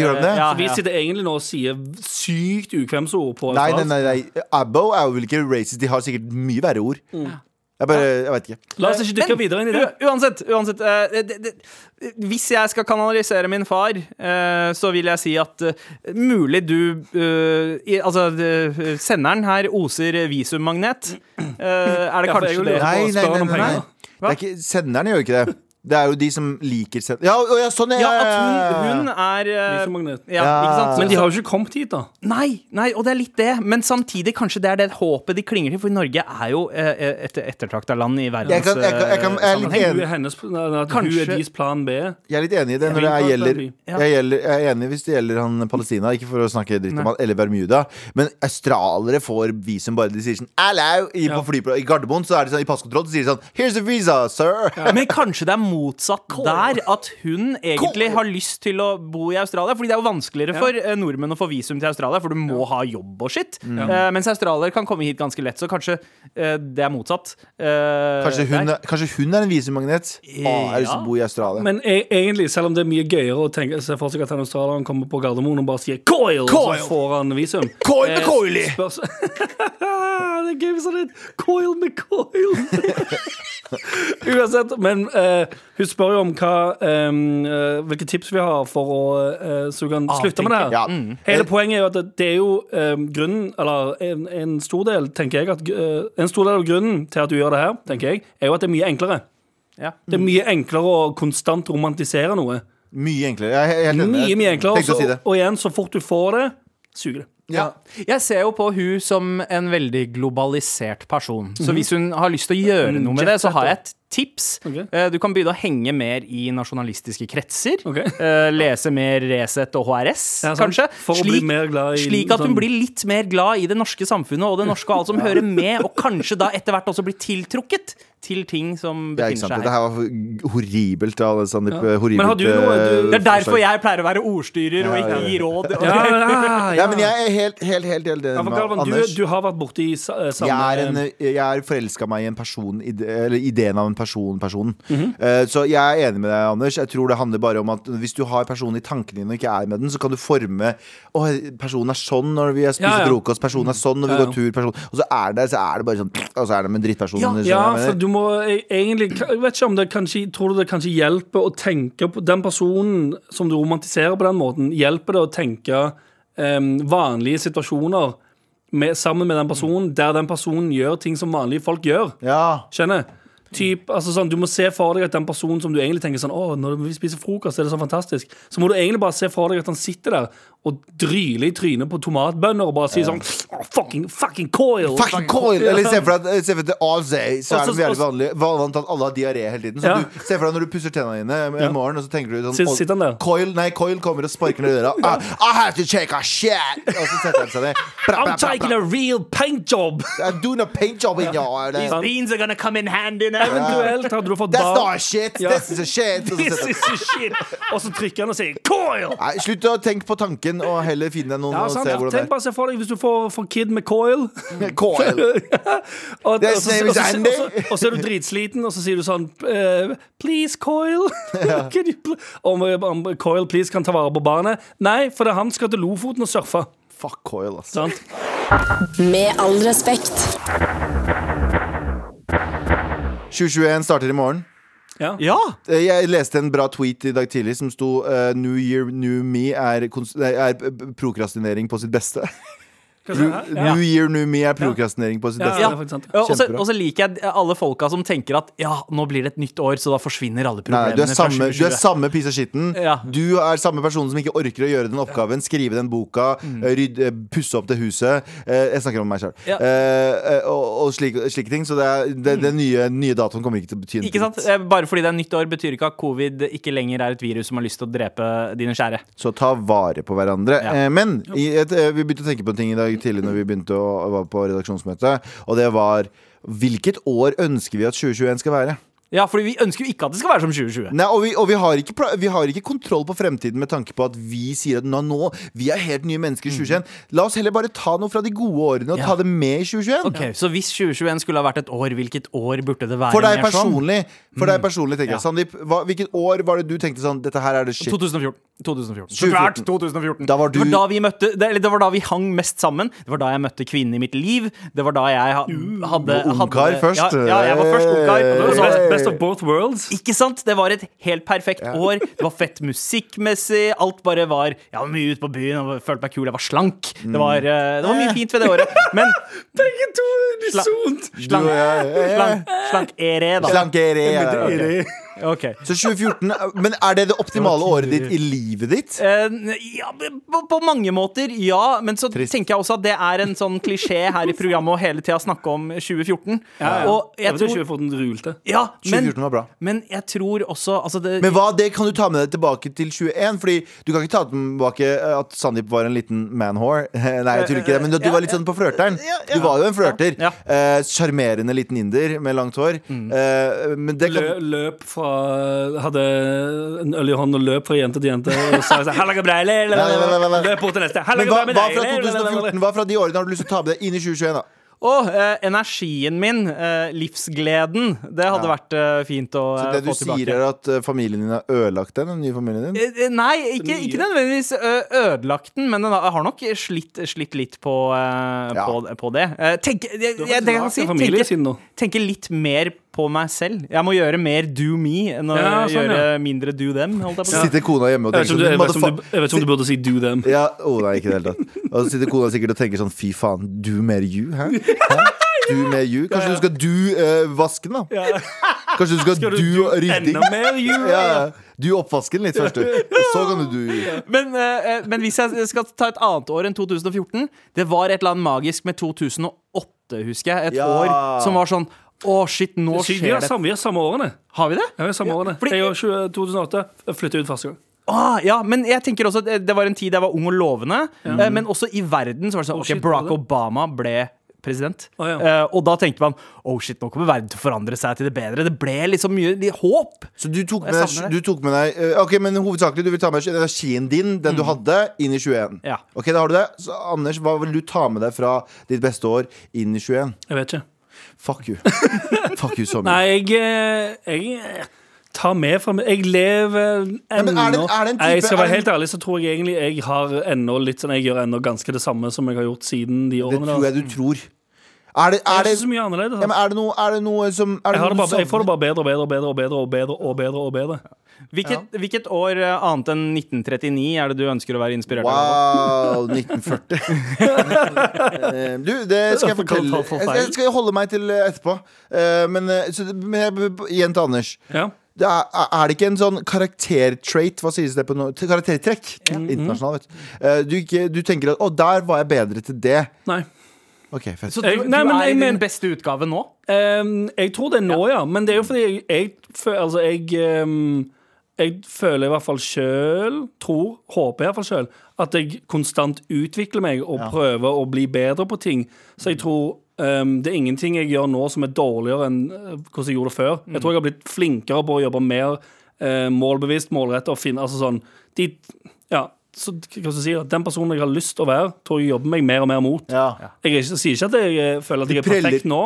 Gjør de det? Ja, Vi sitter egentlig nå og sier sykt ukvemsord på Nei, nei, nei, nei. Abbo er jo vel ikke racist. De har sikkert mye verre ord. Jeg bare, jeg vet ikke. La oss ikke dykke videre inn i det. Uansett, uansett uh, det, det, Hvis jeg skal kanalisere min far, uh, så vil jeg si at uh, mulig du eh, i, Altså, senderen her oser visummagnet. Eh, er det kanskje det? Nei, nei, nei, nei, nei. Det er ikke, Senderen gjør ikke det. Det er jo de som liker seg Ja, ja sånn, er Ja, at hun, hun er uh, ja, Ja. ikke sant? Men de har jo ikke kommet hit, da. Nei, nei, og det er litt det. Men samtidig kanskje det er det håpet de klinger til. For Norge er jo eh, et ettertrakta land i verdens Jeg kan- jeg kan- jeg kan- jeg er litt eh, enig. hennes, at hun er deres plan B. Jeg er litt enig i det når det er, gjelder, jeg, gjelder jeg er enig hvis det gjelder han Palestina, ikke for å snakke dritt om han, eller Bermuda. Men australiere får visum bare de sier sånn Hello! I, på flyplass, I Gardermoen så er det sånn, i passkontroll så sier de sånn Here's a visa, sir! Men kanskje det er motsatt der, at hun egentlig har lyst til å bo i Australia. Fordi det er jo vanskeligere for eh, nordmenn å få visum til Australia, for du må ha jobb og shit. Uh, mens australiere kan komme hit ganske lett, så kanskje uh, det er motsatt. Uh, Kanskje hun, er, kanskje hun er en visummagnet? Å, jeg har lyst til å bo i Australia. Men e egentlig, selv om det er mye gøyere å tenke seg for seg at han australieren kommer på Gardermoen og bare sier 'coil', Coil! så får han visum. Coil med coily! coil det er gøy hvis han er coil med coil. Uansett, men eh, hun spør jo om hva eh, hvilke tips vi har for å uh, så hun kan slutte med det her. Ja. Mm. Hele poenget er jo at det, det er jo um, grunnen Eller en, en stor del, tenker jeg at uh, En stor del av grunnen til at du gjør det her, tenker jeg, er jo at det er mye enklere. Ja. Det er mye enklere å konstant romantisere noe. Mye enklere. Jeg er helt enig. Mye, mye enklere. Si Også, det. og igjen, så fort du får det, suger det. Ja. Jeg ser jo på hun som en veldig globalisert person. Så hvis hun har lyst til å gjøre noe med det, så har jeg et tips. Eh, Du kan begynne å henge mer i nasjonalistiske kretser. Ok. Eh, Lese mer Resett og HRS, Ja, sant. kanskje. For å bli mer glad i slik at hun sånn- blir litt mer glad i det norske samfunnet og det norske og alt som hører med, og kanskje da etter hvert også blir tiltrukket til ting som Ja, ikke befinner sant. seg her. her. her var horribelt av Ja. Horribelt, Men har du noe- eh, du- Det er derfor jeg pleier å være ordstyrer og ikke gi råd. Ja, ja, Ja, men jeg er helt, helt, helt enig Ja, med Galvan, du, Anders. du har vært borti eh, samme Jeg er, en, jeg er forelska meg i en person Eller ideen av en person, personen. Mhm. Eh, så jeg er enig med deg, Anders. Jeg tror det handler bare om at hvis du har personen i tankene dine og ikke er med den, så kan du forme Å, personen er sånn når vi spiser Ja, ja. frokost, personen er sånn når vi Ja, ja. går tur, personen Og så er det, så er det bare sånn Og så er det med en drittperson. Ja, Ja, for du må e- egentlig Jeg vet ikke om det kanskje Tror du det kanskje hjelper å tenke på den personen som du romantiserer på den måten? Hjelper det å tenke um, vanlige situasjoner med, sammen med den personen, der den personen gjør ting som vanlige folk gjør? ja. Skjønner? Typ, altså sånn, du må se for deg at den personen som du egentlig tenker sånn Å, når vi spiser frokost, er det så fantastisk. Så må du egentlig bare se for deg at han sitter der og dryler i trynet på tomatbønner og bare sier sånn oh, Fucking, fucking coil! Fucking coil! Eller se for deg at- se for deg day, så er det veldig vanlig, vanlig at alle har diaré hele tiden. Så Ja. du, se for deg når du pusser tennene dine i morgen, og så tenker du sånn Sitt, «Å, han der? Coil, nei, coil kommer og sparker ned døra. I, I have to check a shit! Og så setter han seg ned. Bra, bra, I'm taking a real paint job! I'm doing a paint job in your These beans are gonna come in handy now. Eventuelt hadde du fått That's not shit! Ja. This is a shit! This is a shit! Og så trykker han og sier 'coil'! Nei, slutt å tenke på tanken, og heller finne deg noen Ja, og sant? se Ja, hvordan Tenk bare se for deg hvis du får, får kid med coil. er. Coil! Og, Det er og, så, og, så, og, så, er du dritsliten, og så sier du sånn eh, Please, coil. Can you pl om, om coil please kan ta vare på barnet. Nei, for det er han skal til Lofoten og surfe. Fuck coil, ass. Sant? Med all respekt. 2021 starter i morgen. Ja. Ja! Eh, Jeg leste en bra tweet i dag tidlig som sto uh, New year, new me er, er prokrastinering på sitt beste. New year, new me er prokrastinering på sitt beste. Og så- liker jeg alle folka som tenker at ja, nå blir det et nytt år, så da forsvinner alle Nei, problemene. du er samme, du er samme piece of shitten. Ja. Du er samme person som ikke orker å gjøre den oppgaven, skrive den boka, Mm. eh, rydde, eh, pusse opp det huset. Eh, Jeg snakker om meg sjøl. Ja. Og, og slike, slike ting. Så det er, det, den nye, nye datoen kommer ikke til å bety noe. Ikke sant? Bare fordi det er nytt år, betyr ikke at covid ikke lenger er et virus som har lyst til å drepe dine kjære. Så ta vare på hverandre. Ja. Men i et, vi begynte å tenke på en ting i dag tidlig når vi begynte å, var på redaksjonsmøte, og det var Hvilket år ønsker vi at 2021 skal være? Ja, fordi vi ønsker jo ikke at det skal være som 2020. Nei, og vi, og vi, har ikke, vi har ikke kontroll på fremtiden med tanke på at vi sier at nå, nå vi er helt nye mennesker i 2021. La oss heller bare ta noe fra de gode årene og Mm. Ja. ta det med i 2021. Ok, Så hvis 2021 skulle ha vært et år, hvilket år burde det være? For deg personlig, for deg personlig tenker Ja. jeg Sandeep, hva, hvilket år var det du tenkte sånn Dette her er det shit 2014. 2014. 2014. 2014. Da var du- Det var da vi møtte det, det var da vi hang mest sammen. Det var da jeg møtte kvinnen i mitt liv. Det var da jeg hadde, hadde Ungkar først. Ja, ja, jeg var først ungkar. Så- Best, best of both worlds. Ikke sant? Det var et helt perfekt år. Det var fett musikkmessig. Alt bare var Jeg var mye ute på byen og følte meg kul. Jeg var slank. Det var, eh, det var mye fint ved det året. Men Begge to unisont. Du og jeg, slank, slank det, da. Slankere, ja, ja, ok. Ok. Så 2014 Men er det det optimale året ditt i livet ditt? Uh, ja, på, på mange måter, ja. Men så Trist. tenker jeg også at det er en sånn klisjé her i programmet å hele tida snakke om 2014. Og jeg Jeg tror, 2014 rulte. ja, men, 2014 var bra. men jeg tror også altså det, Men hva, det kan du ta med deg tilbake til 21 Fordi du kan ikke ta tilbake eh, at Sandeep var en liten manwhore Nei, jeg tror ikke det Men du var litt sånn på flørteren Du var jo en flørter Ja. Eh, Charmerende liten inder med langt hår Uh, Men det Lø, løp løp fra Hadde en øl i hånden og løp fra jente til jente. Og sa sånn, «Halla, bra, eller, eller, Nei, nei, nei, nei, nei. Løp bort til neste. Men hva, hva fra eller, eller, eller, 2014 Hva fra de årene har du lyst til å ta med deg inn i 2021 da? Og eh, energien min, eh, livsgleden, det hadde Ja. vært eh, fint å Så eh, det du sier er at eh, familien din har ødelagt den Den nye familien din Eh, Nei, ikke, ikke nødvendigvis ødelagt den, men den har nok slitt, slitt litt på, Ja. på, på det. Tenk, jeg, jeg, det jeg siden nå. tenke litt mer på meg selv. Jeg må gjøre mer do me enn å Ja, sånn, gjøre ja. mindre do them. Sitter kona hjemme og tenker sånn jeg vet ikke om om, om du burde si 'do them'. Ja, oh, nei, ikke det Og så sitter kona sikkert og tenker sånn Fy faen, du mer you, hæ? hæ? Du mer you Kanskje du skal du uh, vasken da Kanskje du skal, Skal du du do rydding enda mer you? ja, Du oppvasken litt først du Og så kan du du Men, eh, men hvis jeg skal ta et annet år enn 2014 Det var et eller annet magisk med 2008, husker jeg. Et Ja. år som var sånn Å, shit, nå skjer har det. samme, vi har samme årene. Har vi det? Ja, vi har samme årene. fordi- Jeg og 20 2008 flyttet ut første gang. Ah, ja, men jeg tenker også at det- det var en tid jeg var ung og lovende. eh, Men også i verden så var det sånn Oh, Ok, Barack var det? Obama ble president. Å, ja. Eh, og da tenkte man oh shit, nå kommer verden til å forandre seg til det bedre. Det ble liksom mye de, håp. Så du tok, Jeg med savner deg, det. du tok med deg eh, Ok, men hovedsakelig du vil ta med energien din Den du hadde inn i 21 Ja. Ok, da har du det Så Anders, hva vil du ta med deg fra ditt beste år inn i 21? Jeg vet ikke. Fuck you Fuck you så mye Nei, jeg, eh, jeg eh, tar med fra meg Jeg lever ennå er er type- Jeg skal er være helt ærlig, så tror jeg egentlig jeg har ennå litt sånn Jeg gjør ennå ganske det samme som jeg har gjort siden de årene. Det tror jeg du tror Er det, er er det, ikke så mye annerledes. ja, men er det, noe, er det noe som er det Jeg, bare, jeg får det bare bedre og bedre og bedre og bedre og bedre og bedre og bedre. Hvilket, hvilket år eh, annet enn 1939 er det du ønsker å være inspirert av? Wow, 1940 Eh, Du, det skal jeg fortelle Jeg skal holde meg til eh, etterpå Eh, Men, igjen til Anders Ja. det er, er det ikke en sånn karaktertrait Hva sies det på noe? Karaktertrekk Internasjonalt, vet du Eh, du, ikke, du tenker at, å, der var jeg bedre til det Nei. Ok, fett Så du, Jeg- du nei, men er i din beste utgave nå? Um, jeg tror det er nå, ja. Men det er jo fordi jeg, jeg, altså, jeg, ehm, jeg føler i hvert fall sjøl, tror, håper i hvert fall sjøl, at jeg konstant utvikler meg og prøver å bli bedre på ting. Så jeg tror um, det er ingenting jeg gjør nå som er dårligere enn eh, hvordan jeg gjorde det før. Jeg tror jeg har blitt flinkere på å jobbe mer uh, målbevisst, målrettet og finne altså sånn de, Ja, så si. Den personen jeg har lyst til å være, tror jeg jobber meg mer og mer mot. ja. Jeg er jeg sier ikke at jeg eh, føler at jeg er perfekt nå,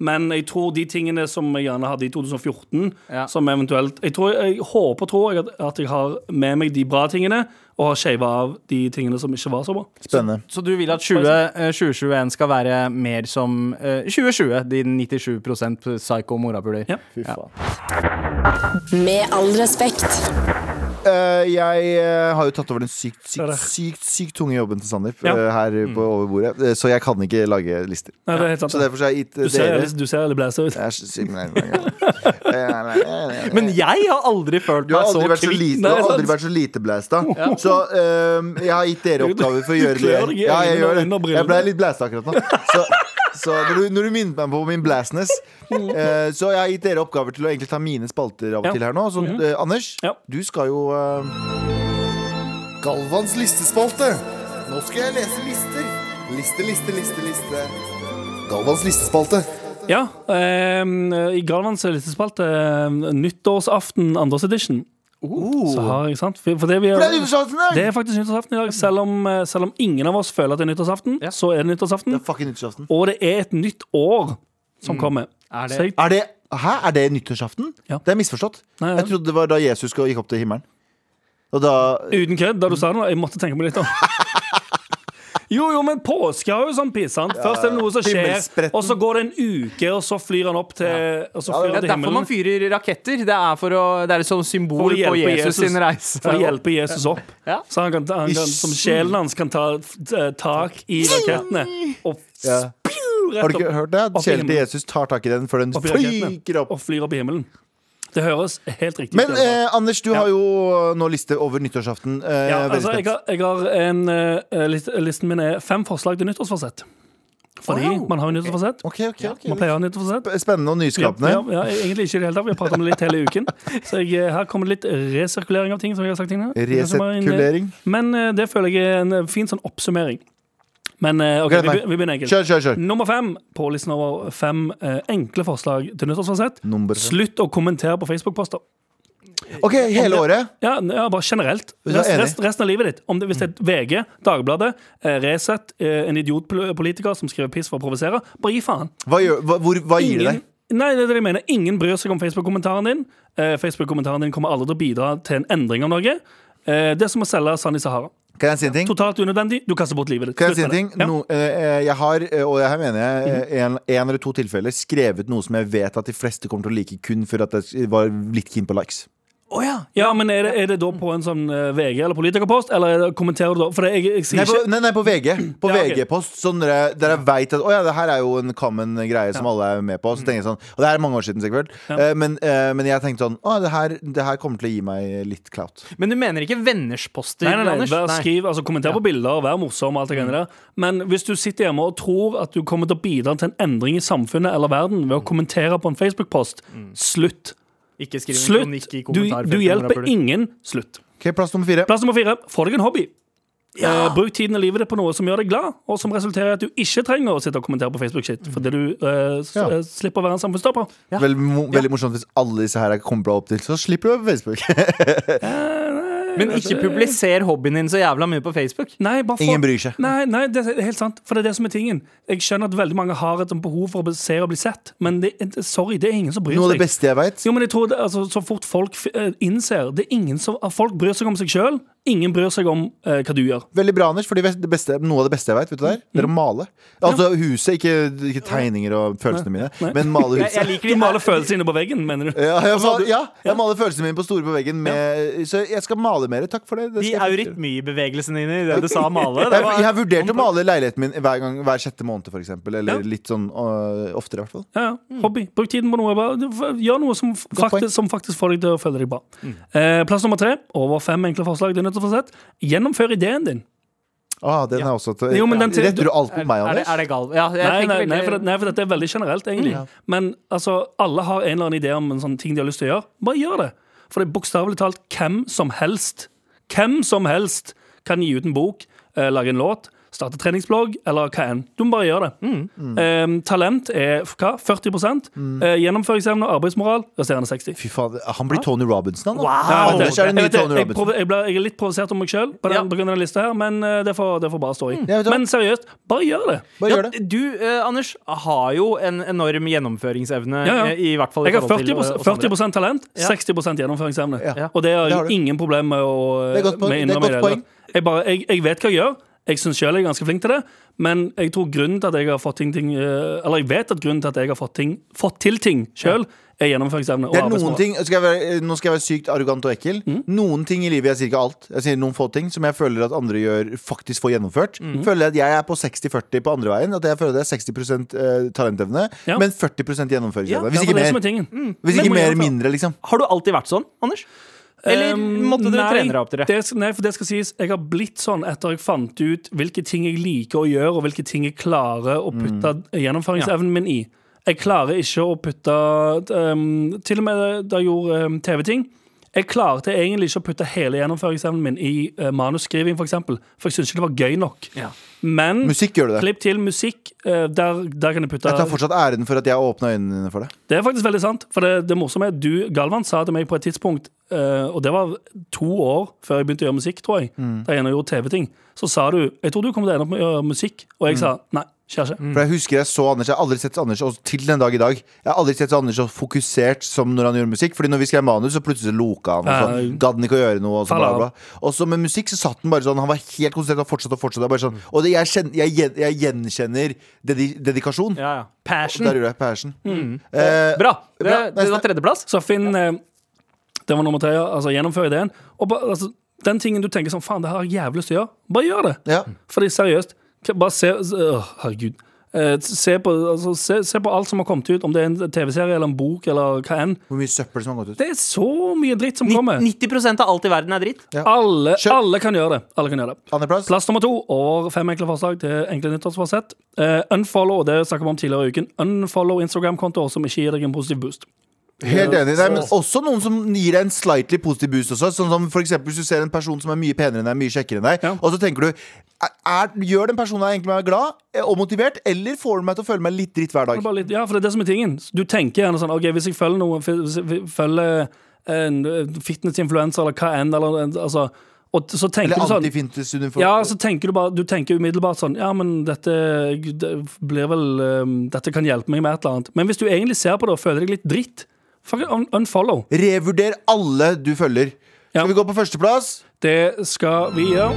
men jeg tror de tingene som jeg gjerne hadde i 2014, Ja. som eventuelt Jeg, tror, jeg håper tror jeg at, at jeg har med meg de bra tingene, og har shava av de tingene som ikke var så bra. Spennende Så du vil at 20, eh, 2021 skal være mer som uh, 2020, de 97 psycho morapuler? Ja. Fy faen Med all respekt. Eh, jeg uh, har jo tatt over den sykt, sykt, sykt, sykt tunge jobben til Sandeep Ja. uh, her på over bordet. Så jeg kan ikke lage lister. Nei, det er helt sant. Så derfor har jeg gitt Du dere du ser litt blæsa ut. Så. Men jeg har aldri følt meg så aldri så kvitt. du har aldri vært så lite blæsta. Så ehm, jeg har gitt dere oppgaver for å gjøre det. Ja, jeg gjør det. Jeg ble litt blæsta akkurat nå. Så, så når, du, når du minnet meg på min blastness eh, Så jeg har gitt dere oppgaver til å egentlig ta mine spalter av og Ja. til her nå. Så eh, Anders, Ja. du skal jo eh, Galvans listespalte. Nå skal jeg lese lister. Liste, liste, liste, liste. Galvans listespalte. Ja. eh, I Galvans listespalte, eh, nyttårsaften, andres edition, så har jeg sant? For, for det, vi, For det er nyttårsaften i dag! det er faktisk nyttårsaften i dag. Selv om, eh, selv om ingen av oss føler at det er nyttårsaften, så er det nyttårsaften. Det er nyttårsaften. Og det er et nytt år som kommer. Er det- jeg, Er det, hæ? Er det nyttårsaften? Ja. Det er misforstått. Nei, ja. Jeg trodde det var da Jesus gikk opp til himmelen. Og da uten kødd, da du sa det, nå, jeg måtte tenke meg litt om. Jo, jo, men påske har jo sånn piss, sant? Først er det noe som skjer, og så går det en uke, og så flyr han opp til Og så flyr Det han er til derfor man fyrer raketter. Det er, for å, det er et sånt For symbol å på Jesus, Jesus, sin reise. For å hjelpe Jesus opp. Ja. Så han kan, han kan, som sjelen hans kan ta eh, tak i rakettene og Ja. Har du ikke hørt det? Sjelen til. Jesus tar tak i den før den fyker opp. og flyr opp i himmelen. Det høres helt riktig Men ut. Men eh, Anders, du har jo nå liste over nyttårsaften. Eh, Ja, altså, jeg, har, jeg har en uh, list, Listen min er fem forslag til nyttårsforsett. Fordi Wow. man har jo nyttårsforsett. Ok, ok, ok Man pleier å ha nyttårsforsett. Spennende og nyskapende. ja, ja, egentlig ikke i det hele tatt. Vi har pratet om det litt hele uken. Så jeg, eh, her kommer det litt resirkulering av ting. Som jeg har sagt tidligere. Resirkulering. Men eh, det føler jeg er en eh, fin sånn oppsummering. Men eh, ok, vi, vi begynner enkelt. Kjør, kjør, kjør. Nummer fem på listen over fem eh, enkle forslag til nyttårsforsett. Slutt å kommentere på Facebook-poster. Ok, hele året. Ja, ja, bare generelt. Er Rest, rest, resten av livet ditt. Om det, hvis det er VG, Dagbladet, eh, Resett, en idiotpolitiker som skriver piss for å provosere, bare gi faen. Hva, gjør, hva, hvor, hva gir det deg? Nei, det er det jeg mener. Ingen bryr seg om Facebook-kommentaren din. Facebook-kommentaren din kommer aldri til å bidra til en endring av noe. Det er som å selge sand i Sahara. Kan jeg si en ting? Totalt unødvendig. Du kaster bort livet ditt. Kan jeg si en ting? No, eh, jeg har, eh, og her mener jeg, eh, en, en eller to tilfeller skrevet noe som jeg vet at de fleste kommer til å like kun for at jeg var litt keen på likes. Å ja. Ja, men er det, er det da på en sånn eh, VG eller politikerpost, eller er kommenterer du da? For det, jeg, jeg sier Nei, på, nei, nei, på VG. På Ja. VG-post. Sånn der, dere jeg veit at Å ja, det her er jo en common greie som alle er med på. Så tenker jeg sånn Og det her er mange år siden, sikkert. Uh, men, uh, men jeg tenkte sånn Å, det her, det her kommer til å gi meg litt clout. Men du mener ikke venners poster, Nei, nei, nei, vær, skriv, altså Kommenter på bilder, vær morsom. og alt det greiene der Men hvis du sitter hjemme og tror at du kommer til å bidra til en endring i samfunnet eller verden ved å kommentere på en Facebook-post, slutt. Ikke skriv en Slutt! kronikk i Du, kommentarfeltet. du når hjelper ingen. Slutt. Ok, Plass nummer fire. Plass nummer fire. Få deg en hobby. Eh, bruk tiden og livet ditt på noe som gjør deg glad, og som resulterer i at du ikke trenger å sitte og kommentere på Facebook-shit. Fordi du eh, s Ja. eh, slipper å være en samfunnsstopper. Veldig, mo veldig morsomt hvis alle disse her er bra opp til, så slipper du å være på Facebook. Men ikke publiser hobbyen din så jævla mye på Facebook. Nei, bare få- Ingen bryr seg. Nei, nei, det er helt sant. For det er det som er tingen. Jeg skjønner at veldig mange har et behov for å se og bli sett, men det, sorry, det er ingen som bryr seg. Noe av det beste jeg vet. Jo, men jeg tror det, altså, Så fort folk eh, innser det er ingen som, Folk bryr seg om seg sjøl. Ingen bryr seg om eh, hva du gjør. Veldig bra, Anders. Fordi det beste, noe av det beste jeg vet, vet du er? Det er å male. Altså huset, ikke, ikke tegninger og følelsene mine, men male Jeg, jeg huset. liker de maler følelsene dine på veggen, mener du? Ja, jeg, mal, ja, jeg maler følelsene mine på store på veggen. Med, Så jeg skal male mer. Takk for det. det De jeg- eurytmibevegelsene dine i det du sa male. Det jeg, var, jeg har vurdert å male leiligheten min hver, gang, hver sjette måned, for eksempel. Eller Ja. litt sånn øh, oftere, i hvert fall. Ja, ja. Hobby. Bruk tiden på noe. Bare, gjør noe som faktisk, som faktisk får deg til å føle deg bra. Eh, plass nummer tre. Over fem enkle forslag til sett. Gjennomfør ideen din. Ah, den er også til, Jo, den til- Retter du alt på meg, er, det, Anders? er det gal? Ja, Nei, nei, nei, for, det, nei, for dette er veldig generelt, egentlig. Men altså, alle har en eller annen idé om en sånn ting de har lyst til å gjøre. Bare gjør det. For det er bokstavelig talt hvem som helst Hvem som helst kan gi ut en bok, eh, lage en låt, starte treningsblogg eller hva enn. Du må bare gjøre det. Eh, talent er hva? 40 eh, Gjennomføringsevne og arbeidsmoral resterende 60. Fy faen, Han blir Tony Robinson, han. Ja, jeg, vet jeg, Robinson. ble- jeg er litt provosert om meg sjøl på, den- Ja. på grunn av den lista her, men uh, det får, det får bare stå i. Ja, hva? men seriøst, bare gjør det. Bare gjør det. du, eh, Anders, har jo en enorm gjennomføringsevne. Ja, ja. I hvert fall i Jeg har 40, til eh, oss 40 talent, Ja. 60 gjennomføringsevne. Ja. Og det har Det har jeg ingen problem med å innrømme jeg, jeg vet hva jeg gjør. Jeg syns sjøl jeg er ganske flink til det, men jeg tror grunnen til at jeg har fått ting, ting eh, Eller jeg vet at grunnen til at jeg har fått, ting, fått til ting sjøl, er gjennomføringsevne og Det er noen ting, skal jeg være, Nå skal jeg være sykt arrogant og ekkel. Mm. Noen ting i livet, jeg sier ikke alt, jeg sier noen få ting som jeg føler at andre gjør faktisk får gjennomført. Mm. Føler at jeg er på 60-40 på andre veien. At jeg føler det er 60 eh, talentevne, Ja. men 40 gjennomføringsevne. Ja, Hvis ikke er mer. Mm. Hvis ikke mer, mindre, liksom. Har du alltid vært sånn, Anders? Eller måtte du nei, trene dere opp til det? det? Nei, for det skal sies Jeg har blitt sånn etter jeg fant ut hvilke ting jeg liker å gjøre, og hvilke ting jeg klarer å putte gjennomføringsevnen min i. Jeg klarer ikke å putte um, Til og med da jeg gjorde um, TV-ting. Jeg klarte egentlig ikke å putte hele gjennomføringsevnen min i uh, manusskriving, for eksempel, for jeg syns ikke det var gøy nok. Men Musikk gjør du det. klipp til musikk, Uh, der, der kan jeg putte Jeg tar fortsatt æren for at jeg åpna øynene dine for det. Det er faktisk veldig sant. For det, det morsomme er at du, Galvan, sa til meg på et tidspunkt, uh, og det var to år før jeg begynte å gjøre musikk, tror jeg, Mm. da jeg ennå gjorde TV-ting, så sa du Jeg tror du kommer til å ende opp med å gjøre musikk. Og jeg sa nei, skjer ikke. For jeg husker jeg så Anders Jeg har aldri sett Anders og til den dag i dag Jeg har aldri sett Anders så fokusert som når han gjør musikk. Fordi når vi skrev manus, så plutselig loka han. Og så gadd han ikke å gjøre noe. Og så, bla, bla. og så med musikk så satt han bare sånn Han var helt konsentrert og fortsatte og fortsatte. Bare sånn, og det, jeg, kjenner, jeg, jeg gjenkjenner dedi, dedikasjon. Ja, ja. Passion. Der gjorde jeg passion. Eh, Bra. Det, Bra. det var tredjeplass. Så finn eh, Det var nummer tre. Altså, gjennomfør ideen. Og ba, altså, den tingen du tenker sånn Faen, det har jeg jævlig lyst til å gjøre. Bare gjør det. ja. Fordi seriøst, bare se øh, Herregud. Eh, se, på, altså, se, se på alt som har kommet ut, om det er en TV-serie eller en bok eller hva enn. Hvor mye søppel som har gått ut. Det er så mye dritt som 90, kommer. 90 av alt i verden er dritt. Ja. Alle, alle kan gjøre det. Alle kan gjøre det. Plass nummer to over fem enkle forslag til enkle nyttårsforsett. Uh, unfollow, det snakket vi om tidligere i uken. Unfollow Instagram-kontoer som ikke gir deg en positiv boost. Helt enig. Nei, men også noen som gir deg en slightly positiv boost også. Sånn som for eksempel hvis du ser en person som er mye penere enn deg, mye kjekkere enn deg, Ja. og så tenker du er, Gjør den personen deg egentlig meg glad eh, og motivert, eller får den meg til å føle meg litt dritt hver dag? litt, ja, for det er det som er tingen. Du tenker gjerne sånn OK, hvis jeg følger noe Hvis jeg følger en fitnessinfluenser eller hva enn, eller altså og så tenker Eller antifintesuniform. sånn. Ja, så tenker du bare Du tenker umiddelbart sånn Ja, men dette det blir vel um, Dette kan hjelpe meg med et eller annet. Men hvis du egentlig ser på det og føler deg litt dritt, un unfollow. Revurder alle du følger. Ja. Skal vi gå på førsteplass? Det skal vi gjøre.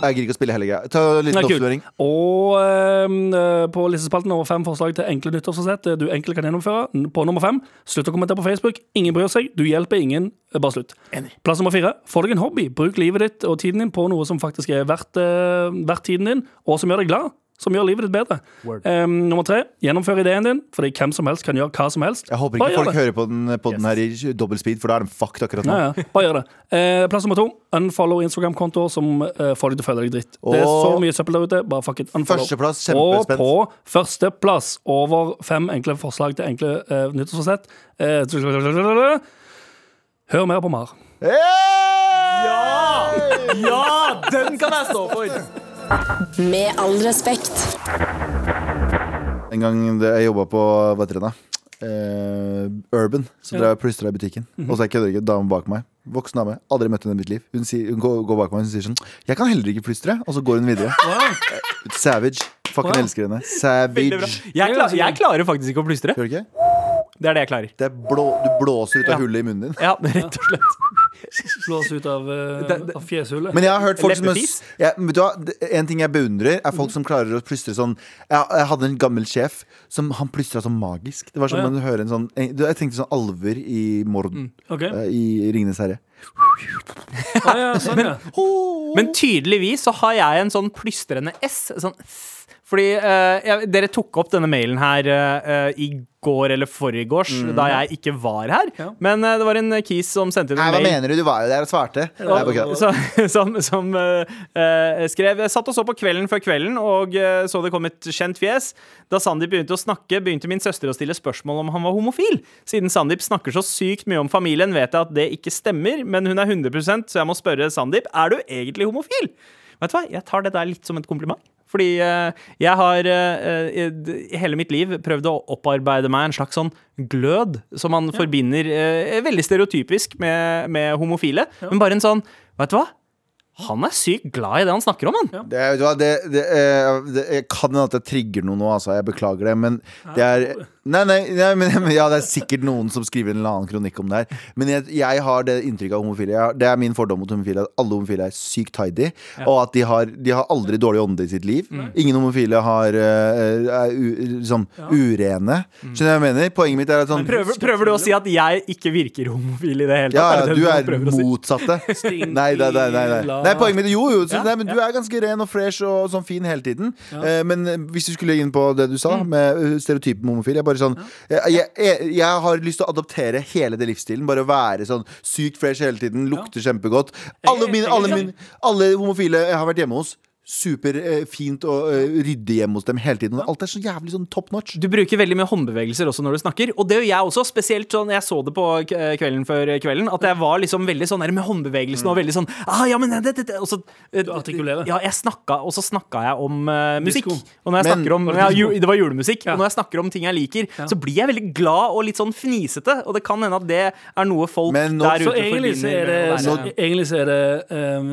Jeg gidder ikke å spille hele greia. Ta en liten oppsummering. Og eh, på listespalten over fem forslag til enkle nyttårsforsett du enkelt kan gjennomføre. På nummer fem, slutt å kommentere på Facebook. Ingen bryr seg. Du hjelper ingen. Eh, Bare slutt. Plass nummer fire, få deg en hobby. Bruk livet ditt og tiden din på noe som faktisk er verdt, eh, verdt tiden din, og som gjør deg glad. Som gjør livet ditt bedre. Um, nummer tre, gjennomfør ideen din, fordi hvem som helst kan gjøre hva som helst. Jeg håper ikke folk det. hører på den, på den her i dobbel speed, for da er de fucked akkurat nå. Ja, ja. Bare gjør det. Uh, plass nummer to. Unfollow Instagram-kontoer som uh, får deg til å føle deg dritt. Det er så mye søppel der ute. Bare fuck it. Unfollow. Førsteplass, Og på førsteplass over fem enkle forslag til enkle uh, nyttårsforsett eh, Hør mer på Mar. Ja, den kan jeg stå for! Med all respekt. En gang det- jeg jobba på hva heter det da? Eh, Urban, så drev jeg og plystra i butikken. Og så er jeg kødder ikke, dame bak meg. Voksen dame. Aldri møtt henne i mitt liv. Hun, sier, hun går, går bak meg og sier sånn Jeg kan heller ikke plystre. Og så går hun videre. Savage. Fucking Wow. elsker henne. Veldig bra. Savage. Jeg, klar, jeg klarer faktisk ikke å plystre. Gjør du ikke? Det er det jeg klarer. Det er blå, du blåser ut av Ja. hullet i munnen din. Ja, rett og slett. Slås ut av, eh, Det- det- av fjeshullet. Men jeg har hørt folk som Leppefis? men vet du hva? En ting jeg beundrer, er folk som klarer å plystre sånn Jeg, jeg hadde en gammel sjef som han plystra sånn magisk. Det var som ja. man hører en sånn Jeg jeg tenkte sånn alver i Mord. Okay. Uh, I Ringenes herre. Ah, ja, sånn, ja. Men tydeligvis så har jeg en sånn plystrende S. Sånn S. Fordi uh, jeg, dere tok opp denne mailen her uh, i går eller forgårs, da jeg ikke var her. Ja. Men uh, det var en kis som sendte inn Nei, mail. hva mener du? Du var jo der og svarte. Nei, bare. Så, som som skrev Jeg satt og så på Kvelden før kvelden og så det kom et kjent fjes. Da Sandeep begynte å snakke, begynte min søster å stille spørsmål om han var homofil. Siden Sandeep snakker så sykt mye om familien, vet jeg at det ikke stemmer, men hun er 100% så jeg må spørre Sandeep er du egentlig homofil. Vet du hva, Jeg tar det der litt som et kompliment. Fordi eh, jeg har eh, i hele mitt liv prøvd å opparbeide meg en slags sånn glød som man forbinder eh, veldig stereotypisk med, med homofile. Men bare en sånn Vet du hva? Han er sykt glad i det han snakker om, han. Det, vet du det, det, eh, det kan hende at jeg trigger noe nå, altså. Jeg beklager det. Men det er Nei, nei, nei men, ja, det er sikkert noen som skriver en eller annen kronikk om det her. Men jeg, jeg har det inntrykket av homofile. Jeg har, det er min fordom mot homofile. At alle homofile er sykt tidy. Og at de har, de har aldri dårlig ånde i sitt liv. Ingen homofile har, eh, er u, sånn urene. Skjønner du hva jeg mener? Poenget mitt er at sånn Prøver, prøver du å si at jeg ikke virker homofil i det hele tatt? ja, ja, det du er prøver å si? motsatte. Stinky, Nei, nei, nei, nei, nei. la- nei poenget mitt Jo, jo, så, Ja, nei, men du er ganske ren og fresh og sånn fin hele tiden. Eh, men hvis du skulle inn på det du sa, Mm. med stereotypen homofil Jeg bare sånn jeg, jeg, jeg, har lyst til å adoptere hele det livsstilen. Bare være sånn sykt fresh hele tiden, lukter kjempegodt. Alle, mine, alle, mine, alle homofile jeg har vært hjemme hos, superfint og eh, ryddig hjemme hos dem hele tiden. Alt er så jævlig sånn top notch. Du bruker veldig mye håndbevegelser også når du snakker, og det gjør jeg også. Spesielt sånn, jeg så det på kvelden før kvelden, at jeg var liksom veldig sånn der med håndbevegelsene og veldig sånn ah, ja, men det, det, det. Og så, eh, Du artikulerer. Ja, jeg snakka, og så snakka jeg om uh, musikk. Og når jeg Men- snakker om det ja, ju, Det var julemusikk. Ja. Og når jeg snakker om ting jeg liker, så blir jeg veldig glad og litt sånn fnisete, og det kan hende at det er noe folk Men nå- der Så ute egentlig så er det, så, å egentlig så er det um,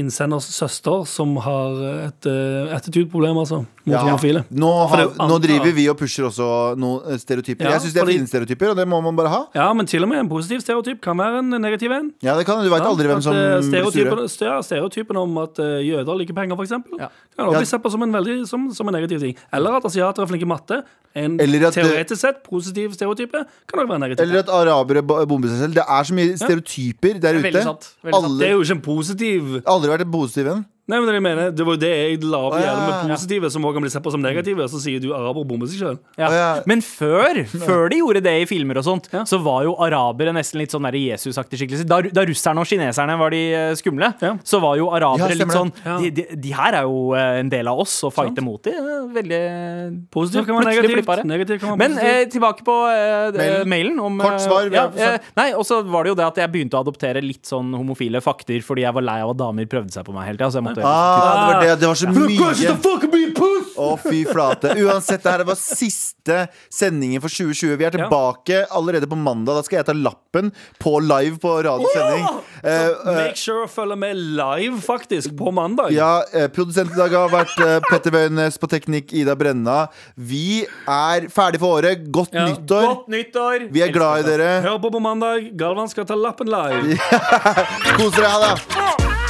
innsenders søster som har et uh, attitude-problem, altså, mot Ja. homofile. Nå, har, det nå driver vi og pusher også noen eh, stereotyper. Ja, jeg syns det er fordi- fine stereotyper, og det må man bare ha. Ja, men til og med en positiv stereotyp kan være en negativ en. Ja, det kan Du veit Ja, aldri hvem at, som eh, stereotypen, ste- stereotypen om at eh, jøder liker penger, f.eks. Ja. Kan også Ja. bli sett på som en, veldig, som, som en negativ ting. Eller at asiater er flinke i matte. En Eller at teoretisk sett positiv stereotype kan også være negativ. Eller at arabere bo- bomber seg selv. Det er så mye stereotyper der ute. Veldig sant. Veldig sant. det er jo ikke en positiv aldri vært en positiv en. Nei, men jeg mener Det var jo det jeg la opp gjennom ja, med ja. positive, som også kan bli sett på som negative. Og Så sier du araber bommer seg sjøl. Ja. Men før, før de gjorde det i filmer og sånt, Ja. så var jo arabere nesten litt sånn Jesus-aktig skikkelser. Da, da russerne og kineserne var de eh, skumle, Ja. så var jo arabere Ja, litt sånn de, de, de her er jo eh, en del av oss, og fighter mot de. eh, Veldig Positivt kan være negativt. Negativt kan være Men eh, tilbake på eh, Mailen. mailen. om, Kort eh, svar, Ja, eh, nei, og så var det jo det at jeg begynte å adoptere litt sånn homofile fakter fordi jeg var lei av at damer prøvde seg på meg hele tida. Måtte Ah, det, var det, det var så mye Å, oh! Fy flate. Uansett, det her var siste sendingen for 2020. Vi er tilbake allerede på mandag. Da skal jeg ta lappen på live på radiosending. Eh, uh, Make sure å følge med live, faktisk, på mandag. ja, uh, Produsent i dag har vært uh, Petter Wøynes på teknikk, Ida Brenna. Vi er ferdig for året. Godt Ja, nyttår. Godt nyttår! Vi er glad i dere. Hør på på mandag. Galvan skal ta lappen live. Kos dere. Ha det.